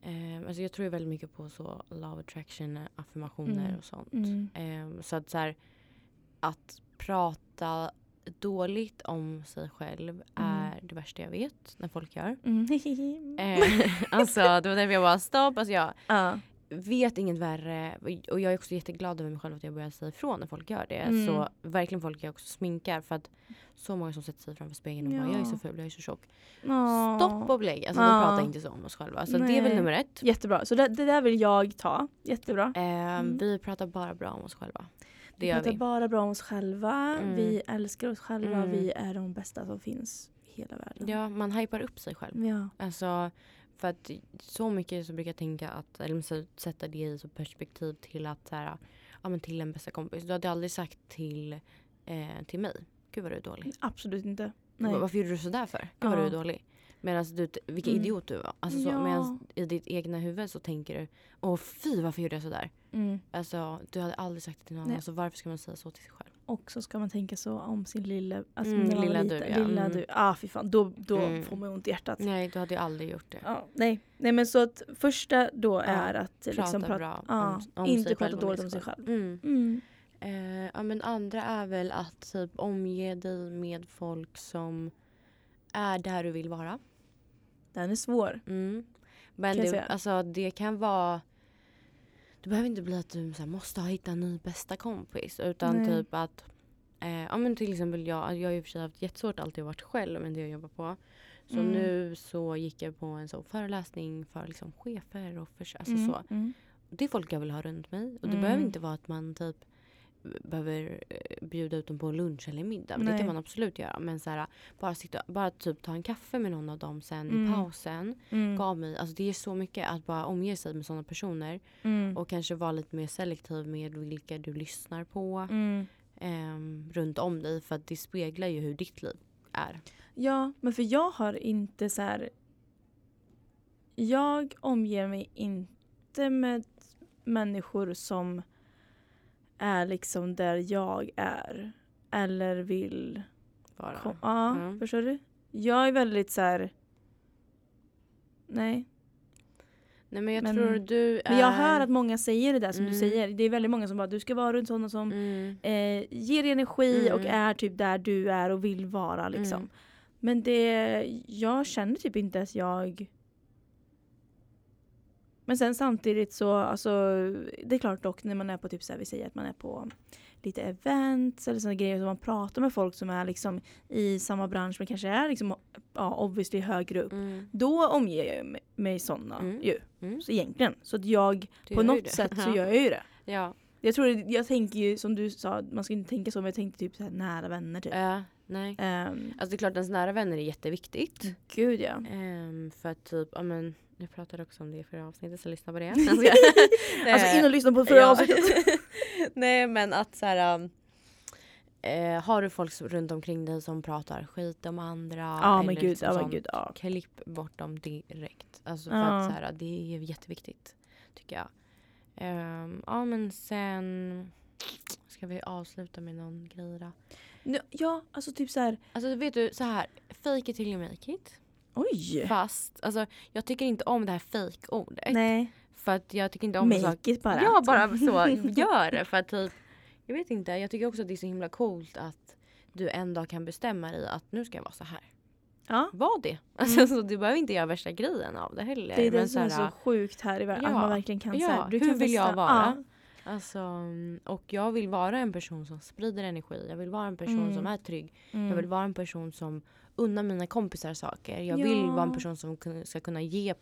eh, alltså jag tror väldigt mycket på så love attraction, affirmationer Mm. och sånt. Mm. Eh, så att så här, att prata dåligt om sig själv är det värsta jag vet när folk gör. Mm. <laughs> Eh, alltså det var därför jag bara stopp. Alltså jag ja. Vet inget värre och jag är också jätteglad över mig själv att jag börjar säga ifrån när folk gör det. Mm. Så verkligen folk jag också sminkar för att så många som sätter sig framför spegeln och Ja. bara jag är så ful, jag är så tjock. Åh. Stopp och belägg. Alltså Ja. vi pratar inte så om oss själva. Så det är väl Nej. nummer ett. Jättebra, så det, det där vill jag ta. Jättebra. Eh, Mm. Vi pratar bara bra om oss själva. Det vi pratar vi. bara bra om oss själva. Mm. Vi älskar oss själva. Mm. Vi är de bästa som finns i hela världen. Ja, man hypar upp sig själv. Ja. Alltså, för att så mycket så brukar jag tänka att, eller så sätta det i så perspektiv till att så här, ja men till en bästa kompis. Du hade aldrig sagt till, eh, till mig, gud vad du är dålig. Absolut inte. Nej. Va- Varför gjorde du sådär för? Gud vad Ja. du är dålig. Medan du, vilken Mm. idiot du var. Alltså så, Ja. Medan i ditt egna huvud så tänker du, åh fy varför gjorde jag sådär? Mm. Alltså du hade aldrig sagt det till någon annan, så varför ska man säga så till sig själv? Och så ska man tänka så om sin lilla, alltså Mm, lilla liten, du, ja. Lilla Mm. du. Ah fy fan, då, då Mm. får man ont i hjärtat. Nej, du hade ju aldrig gjort det. Ja, nej. nej men så att första då är att Prata liksom prata, bra ja, om, om inte prata dåligt om sig själv. Mm. Mm. Eh, ja, men andra är väl att typ omge dig med folk som är där du vill vara. Den är svår. Mm. Men det, alltså, det kan vara... Det behöver inte bli att du så här, måste ha hittat en ny bästa kompis. Utan Nej. typ att Eh, ja men till exempel jag, jag har ju i och för sig haft jättesvårt alltid vara själv med det jag jobbar på. Så Mm. nu så gick jag på en sån föreläsning för liksom chefer och för, alltså Mm, så. mm. Det är folk jag vill ha runt mig. Och det Mm. behöver inte vara att man typ behöver eh, bjuda ut dem på lunch eller middag. Men det Nej. kan man absolut göra. Men så här, bara, sitta, bara typ ta en kaffe med någon av dem sen Mm. i pausen. Mm. Gav mig, alltså det är så mycket att bara omge sig med sådana personer. Mm. Och kanske vara lite mer selektiv med vilka du lyssnar på ehm, runt om dig. För att det speglar ju hur ditt liv är. Ja, men för jag har inte så här... Jag omger mig inte med människor som är liksom där jag är. Eller vill... Kom, ja, Mm. förstår du? Jag är väldigt så här... Nej. Nej men jag Men- tror du är... Men jag hör att många säger det där som du Mm. säger. Det är väldigt många som bara du ska vara runt sådana som Mm, eh, ger energi och Mm. är typ där du är och vill vara liksom. Mm. Men det, jag känner typ inte att jag... Men sen samtidigt så, alltså det är klart dock när man är på typ så här, vi säger att man är på lite events eller sådana grejer, så man pratar med folk som är liksom i samma bransch men kanske är liksom, ja obviously högre upp. mm, Då omger jag mig- mig sådana Mm. ju. mm. Så egentligen. Så att jag Du på något sätt så Ja. gör jag ju det. Ja. Jag tror, jag tänker ju som du sa, man ska inte tänka så men jag tänkte typ så här nära vänner typ. Äh, nej. Ehm, Alltså det är klart ens nära vänner är jätteviktigt. gud ja. Ehm, för att typ, ja men jag pratade också om det i förra avsnittet så lyssna på det. <laughs> Alltså in och lyssna på förra avsnittet. <laughs> Nej men att så här. um, Eh, har du folk runt omkring dig som pratar skit om andra? Ja men eller gud, liksom men sånt, gud. Ja. Klipp bort dem direkt. Alltså för att så här, det är jätteviktigt. Tycker jag. Ehm, ja men sen ska vi avsluta med någon grej då. Ja, alltså typ så här. Alltså vet du så här, fake it till you make it. Oj! Fast alltså, jag tycker inte om det här fake-ordet. Nej, För att jag tycker inte om make it bara. Ja bara så, gör det. För att typ, jag vet inte, jag tycker också att det är så himla coolt att du en dag kan bestämma dig att nu ska jag vara så här. Ja, Var det. Alltså, så du behöver inte göra värsta grejen av det heller. det är det som är så så sjukt här i världen. Ja, att man verkligen kan ja, så här, du hur kan vill jag vara? Ja. Alltså, och jag vill vara en person som sprider energi. Jag vill vara en person Mm. som är trygg. Mm. Jag vill vara en person som unnar mina kompisar saker. Jag vill Ja. vara en person som ska kunna ge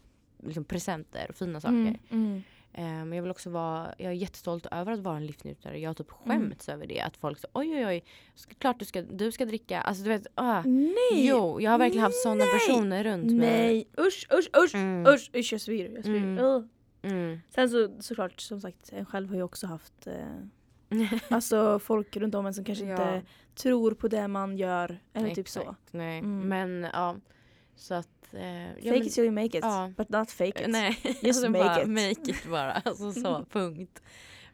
liksom, presenter och fina saker. Mm, mm. Eh, Men jag vill också vara, jag är jättestolt över att vara en livsnjutare. Jag har typ Mm. skämts över det. Att folk säger oj oj oj, klart du ska, du ska dricka. Alltså du vet, ah. Nej! Jo, jag har verkligen haft sådana Nej! personer runt mig. Nej, usch, usch, usch! Mm. Usch, usch jag spyr. Jag spyr. Mm. Mm. Sen så såklart, som sagt, en själv har ju också haft eh, <laughs> alltså folk runt om en som kanske Ja. inte tror på det man gör. Eller typ så. Exakt, Nej, Mm. men ja. Så att... Eh, ja, Fake men- it till you make it, Ja. but not fake it. Nej, Just <laughs> alltså make bara it. make it bara. <laughs> Alltså så, punkt.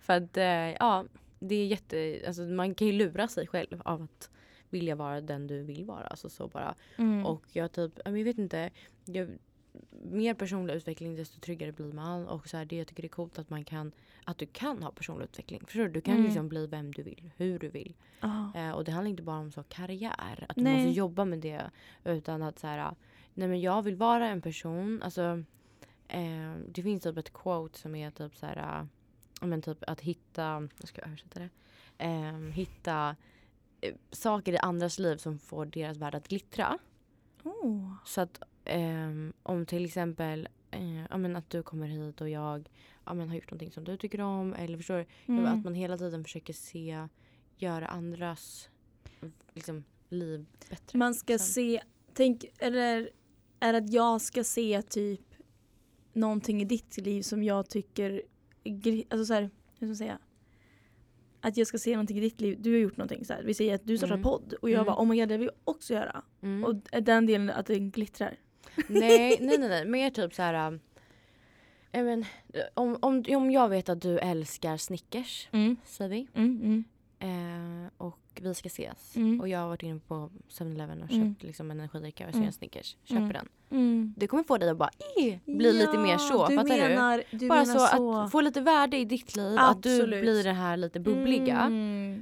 För att eh, ja, det är jätte, alltså man kan ju lura sig själv av att vilja vara den du vill vara. Alltså så bara. Mm. Och jag typ, ja, jag vet inte. Jag, mer personlig utveckling desto tryggare blir man. Och så här, det jag tycker är coolt att man kan, att du kan ha personlig utveckling. Förstår du? Du kan Mm. liksom bli vem du vill, hur du vill. Ja. Eh, och det handlar inte bara om så karriär, att du Nej. måste jobba med det. Utan att så här, nej men jag vill vara en person, alltså eh, det finns typ ett quote som är typ så här, men typ att hitta, jag ska översätta det, eh, hitta saker i andras liv som får deras värld att glittra. Oh. Så att ehm, om till exempel eh, ja, men att du kommer hit och jag ja, men har gjort någonting som du tycker om. Eller förstår du? Mm. Att man hela tiden försöker se, göra andras liksom, liv bättre. Man ska liksom. se, tänk, eller är att jag ska se typ någonting i ditt liv som jag tycker, alltså så här, hur ska man säga? Att jag ska se någonting i ditt liv, du har gjort någonting så här. Vi säger att du startar Mm. podd och jag Mm. bara oh my god det vill jag också göra. Mm. Och den delen att den glittrar. Nej, nej, nej, nej. Mer typ så här... äh, men, om, om, om jag vet att du älskar Snickers, Mm. säger vi. Mm, mm. Eh, och vi ska ses. Mm. Och jag har varit inne på 7-Eleven och Mm. köpt liksom, en energidricka och ser Mm. en Snickers. Köper den. Det kommer få dig att bara eh, bli lite mer så. du fattar menar, du? Bara menar så, så. att få lite värde i ditt liv. Att du Absolut. blir det här lite bubbliga.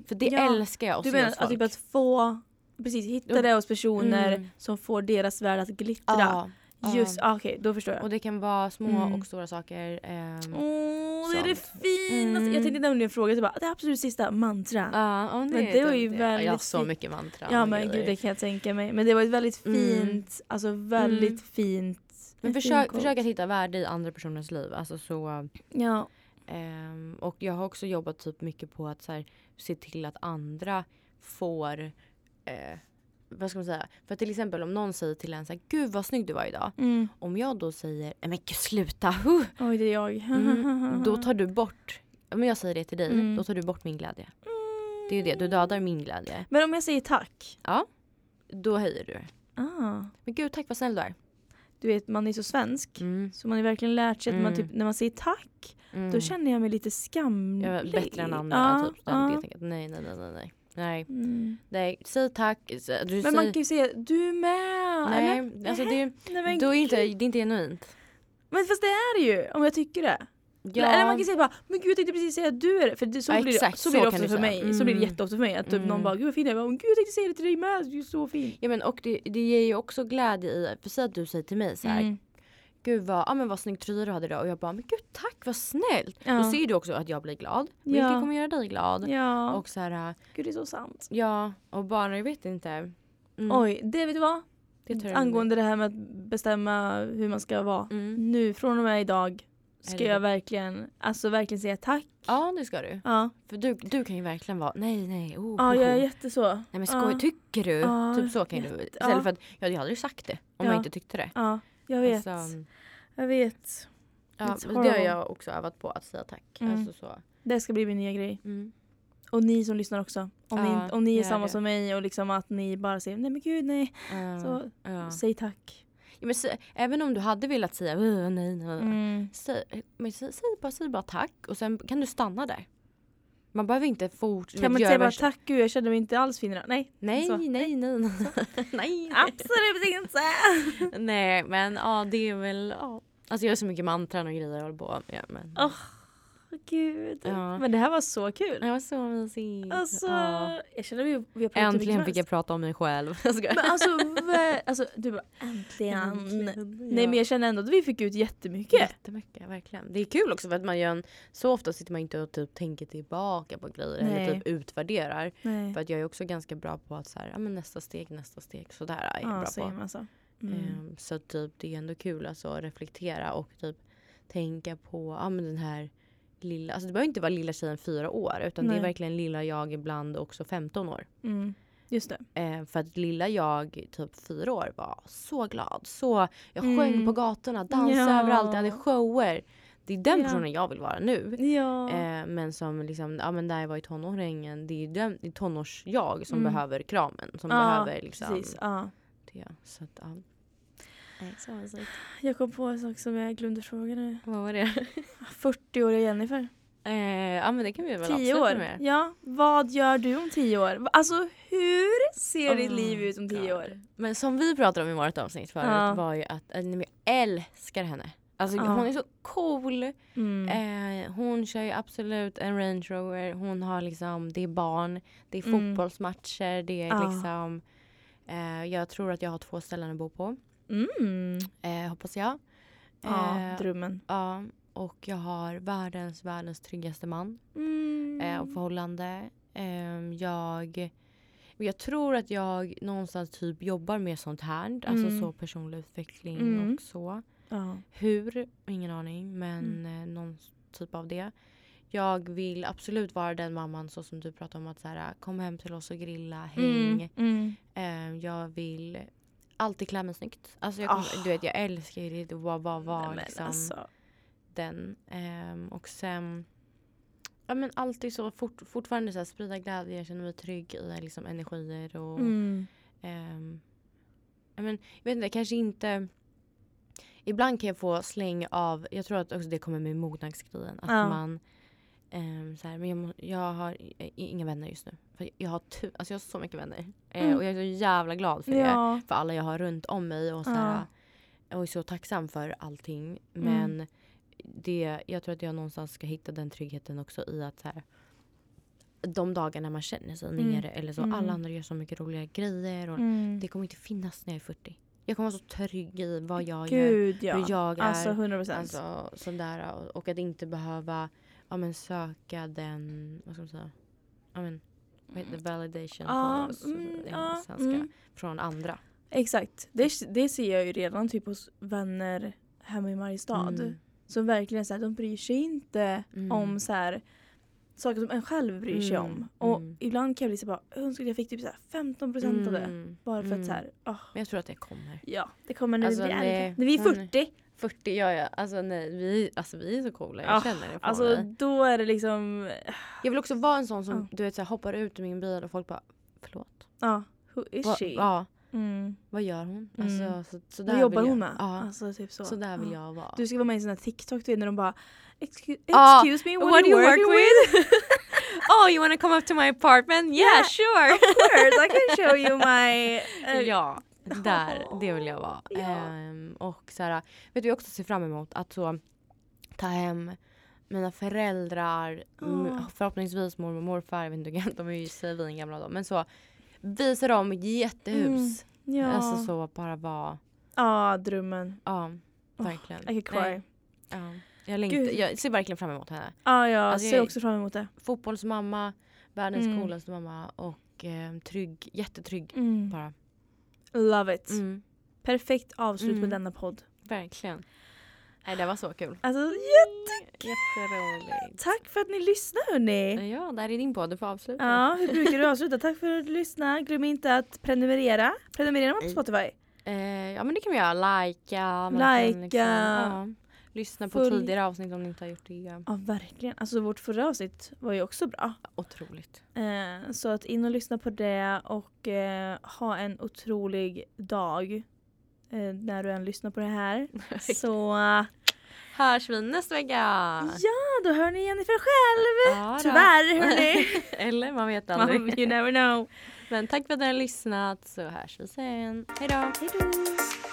För det Ja. älskar jag Du menar att, typ folk. att få, precis hitta Mm. det hos personer Mm. som får deras värld att glittra. Ja. Just, ah, okej då förstår jag. Och det kan vara små Mm. och stora saker. ehm, Åh, Och det är det finaste. Mm. Jag tänkte nämligen fråga, så bara, det absolut sista mantra. Ja, och Men det var ju Jag har väldigt så mycket mantra. Ja men grejer. gud det kan jag tänka mig. Men det var ett väldigt Mm. fint, alltså väldigt Mm. fint. Men försök, försök att hitta värde i andra personers liv. Alltså så, Ja. ehm, och jag har också jobbat typ mycket på att så här, se till att andra får eh, vad ska man säga? För till exempel om någon säger till en så här, gud vad snygg du var idag. Mm. Om jag då säger, men gud sluta! huh." Oj det är jag. Mm, då tar du bort, om jag säger det till dig, Mm. då tar du bort min glädje. Det är ju det, du dödar min glädje. Men om jag säger tack. Ja, då höjer du. Ah. Men gud tack vad snäll du är. Du vet man är så svensk. Mm. Så man har verkligen lärt sig att man Mm. typ, när man säger tack, Mm. då känner jag mig lite skamlig. Jag är bättre än andra. Ja, typ. Jag att nej, nej, nej, nej, nej. Nej, Mm. nej. Säg tack. Du Men säger, man kan ju säga du med. nej, eller? alltså det, <laughs> Nej, men, då är inte, det är inte genuint. men fast det är det ju om jag tycker det. Ja, Eller man kan säga bara men gud jag tänkte precis säga att du är det. För det, så, Ja, blir det, exakt, så blir det ofta för mig. Så blir det Mm. jätteofta för mig. Att typ Mm. någon bara gud vad fin jag är. Bara, Gud jag tänkte säga det till dig med. Du är så fin. ja, men, och det, det ger ju också glädje i, för säg att du säger till mig så här, Mm. Gud vad, ja, men vad snygg tröja du hade idag och jag bara men gud tack vad snällt. Ja. Då ser du också att jag blir glad. Vilket Ja. kommer göra dig glad. Ja. Och så här, Gud det är så sant. ja och bara jag vet inte. Mm, Oj, det vet du vad? det Angående det här med att bestämma hur man ska vara. Mm. Nu från och med idag ska jag verkligen, alltså verkligen säga tack. Ja det ska du. Ja, För du, du kan ju verkligen vara nej nej. Oh, ja oh, jag är oh. jätteså. Nej men skoj, ja. tycker du? Ja, typ så kan du. jätte- Istället ja. för att jag hade aldrig sagt det om Ja. jag inte tyckte det. Ja, jag vet. Alltså, Jag vet. ja, det har jag också övat på att säga tack. Mm. Alltså så. Det ska bli min nya grej. Mm. Och ni som lyssnar också. Om, Ja, ni, om ni är samma det. som mig och liksom att ni bara säger nej men gud nej. Ja, Så ja. säg tack. Men, sä- även om du hade velat säga "Åh, nej, nej, nej. Mm. Säg, men, säg, säg, bara, säg bara tack och sen kan du stanna där. Man behöver inte fortsätta Kan man inte säga bara tack gud jag känner mig inte alls fin idag. Nej. Nej, Så. nej, nej, nej. <laughs> nej. Absolut inte. <laughs> nej, men ja, det är väl... Ja. Alltså jag har så mycket mantran och grejer jag håller på med. Men, Åh, Gud. Ja. Men det här var så kul. Det var så mysigt. Alltså, Ja. jag känner vi, vi har pratat Äntligen fick jag prata om mig själv. <laughs> Men alltså, alltså du bara äntligen. Äntligen, Nej ja. men jag känner ändå att vi fick ut jättemycket. Jättemycket, verkligen. Det är kul också för att man gör en, så ofta sitter man inte och typ tänker tillbaka på grejer Nej. eller typ utvärderar. Nej. För att jag är också ganska bra på att så här, ja, men nästa steg, nästa steg. Sådär är jag Ja, bra säger på. man så. Mm. Ehm, så typ det är ändå kul alltså, att reflektera och typ tänka på ja, men den här lilla, alltså det behöver inte vara lilla tjejen fyra år utan det Nej. är verkligen lilla jag ibland också 15 år. Mm. Just det. Eh, för att lilla jag, typ fyra år, var så glad. Så, jag Mm. sjöng på gatorna, dansade Ja. överallt, jag hade shower. Det är den Ja. personen jag vill vara nu. Ja. Eh, men som liksom, ja men där jag var i tonåringen, det är den, det är tonårs-jag som Mm. behöver kramen. Som ja, behöver liksom precis. Ja. Det. Så att, ja. Nej, så mysigt. Jag kom på en sak som jag glömde fråga nu. Vad var det? <laughs> 40-åriga Jennifer. Eh, ja men det kan vi väl 10 avsluta år. med. Ja. Vad gör du om 10 år? Alltså hur ser ditt Oh, liv ut om 10 God. år? Men som vi pratade om i vårt avsnitt förut Ja. var ju att jag älskar henne. Alltså Ja. hon är så cool. Mm. Eh, hon kör ju absolut en Range Rover. Hon har liksom, det är barn, det är Mm. fotbollsmatcher, det är Ja. liksom eh, Jag tror att jag har två ställen att bo på. Mm. Eh, hoppas jag. Ja, Eh, drömmen. ja, och jag har världens, världens tryggaste man. Mm. eh, och förhållande. Ehm, jag, jag tror att jag någonstans typ jobbar med sånt här. Alltså Mm. så personlig utveckling Mm. och så. Ja. Hur? Ingen aning. Men Mm. eh, någon typ av det. Jag vill absolut vara den mamman så som du pratade om att så här, kom hem till oss och grilla, häng. Mm. Mm. Ehm, jag vill alltid klä mig snyggt. Alltså jag, kommer, Ah. du vet, jag älskar ju det. Vad var, var liksom alltså. den. Ehm, och sen ja, men alltid så fort, fortfarande så här, sprida glädje, jag känner mig trygg i liksom, energier. Och, Mm. ehm, ja, men, jag vet inte, kanske inte Ibland kan jag få släng av, jag tror att också det kommer med mognadsgrejen. Att Ja. man ehm, så här, men jag, må, jag har inga vänner just nu. För jag, har tu, alltså jag har så mycket vänner. Eh, Mm. och jag är så jävla glad för det Ja. för alla jag har runt om mig och, så här, och är så tacksam för allting. Men det, jag tror att jag någonstans ska hitta den tryggheten också i att så här, de dagarna man känner sig Mm. nere eller så. Mm. Alla andra gör så mycket roliga grejer. Och Mm. Det kommer inte finnas när jag är 40. jag kommer vara så trygg i vad jag gör, Gud ja. hur jag är. Alltså 100 procent. Alltså sådär och, och att inte behöva ja, men, söka den, vad ska man säga, ja, men, vad heter validation Ja, på mm, ja, mm. från andra. Exakt. Det, det ser jag ju redan typ hos vänner hemma i Mariestad. Mm. Som verkligen så här, de bryr sig inte Mm. om så här, saker som en själv bryr sig Mm, om. Och mm. ibland kan jag bli så bara, jag önskar att jag fick typ så här 15 procent av det. Mm, Bara för att mm. så här, ah, Men jag tror att det kommer. ja, det kommer när Alltså, vi blir äldre. När vi är hon- 40, 40 gör jag. Alltså nej, vi, alltså, vi är så coola. Jag Ah, känner det på alltså mig. då är det liksom, Jag vill också vara en sån som Ja. du vet, så här, hoppar ut ur min bil och folk bara förlåt. ja, who is Va, she? ja, Mm. vad gör hon? Mm. Alltså, så, så där Vad jobbar hon med? Ja, Alltså typ så. så där vill Ja. jag vara. Du ska vara med i en sån här TikTok du när de bara Excuse, Ah, excuse me, what, what do you working work with? <laughs> <laughs> oh you wanna come up to my apartment? Yeah, Yeah. sure! of course, I can show you <laughs> my... eh, ja, där, det vill jag vara. Ja. Ehm, och så här, vet du jag också ser fram emot? Att så ta hem mina föräldrar, Åh. förhoppningsvis mormor och morfar, jag vet inte hur gamla, de är ju svin gamla då, men så visa dem jättehus. Ja, Alltså så bara vara, ja drömmen. ja verkligen. I could cry. Nej, ja. Jag, längtar, jag ser verkligen fram emot henne. Ja, jag Alltså, ser jag- också fram emot det. Fotbollsmamma, världens Mm. coolaste mamma och eh, trygg, jättetrygg Mm. bara. Love it. Mm, Perfekt avslut Mm. med denna podd. verkligen. Nej det var så kul. Alltså jätte... Jätteroligt. Tack för att ni lyssnar hörni. Ja, där är din podd. Du får avsluta. Ja, hur brukar du avsluta? Tack för att du lyssnade. Glöm inte att prenumerera. Prenumererar man på Nej. Spotify? Eh, ja men det kan vi göra. Lika. man kan liksom, ja, lyssna på Följ- tidigare avsnitt om ni inte har gjort det. Ja, verkligen. Alltså vårt förra avsnitt var ju också bra. Otroligt. Eh, så att in och lyssna på det och eh, ha en otrolig dag eh, när du än lyssnar på det här. <laughs> så Hörs vi nästa vecka. ja, då hör ni Jennifer själv. Ja. Tyvärr hörni. <laughs> Eller man vet aldrig. you never know. Men tack för att ni har lyssnat så hörs vi sen. Hejdå. Hejdå.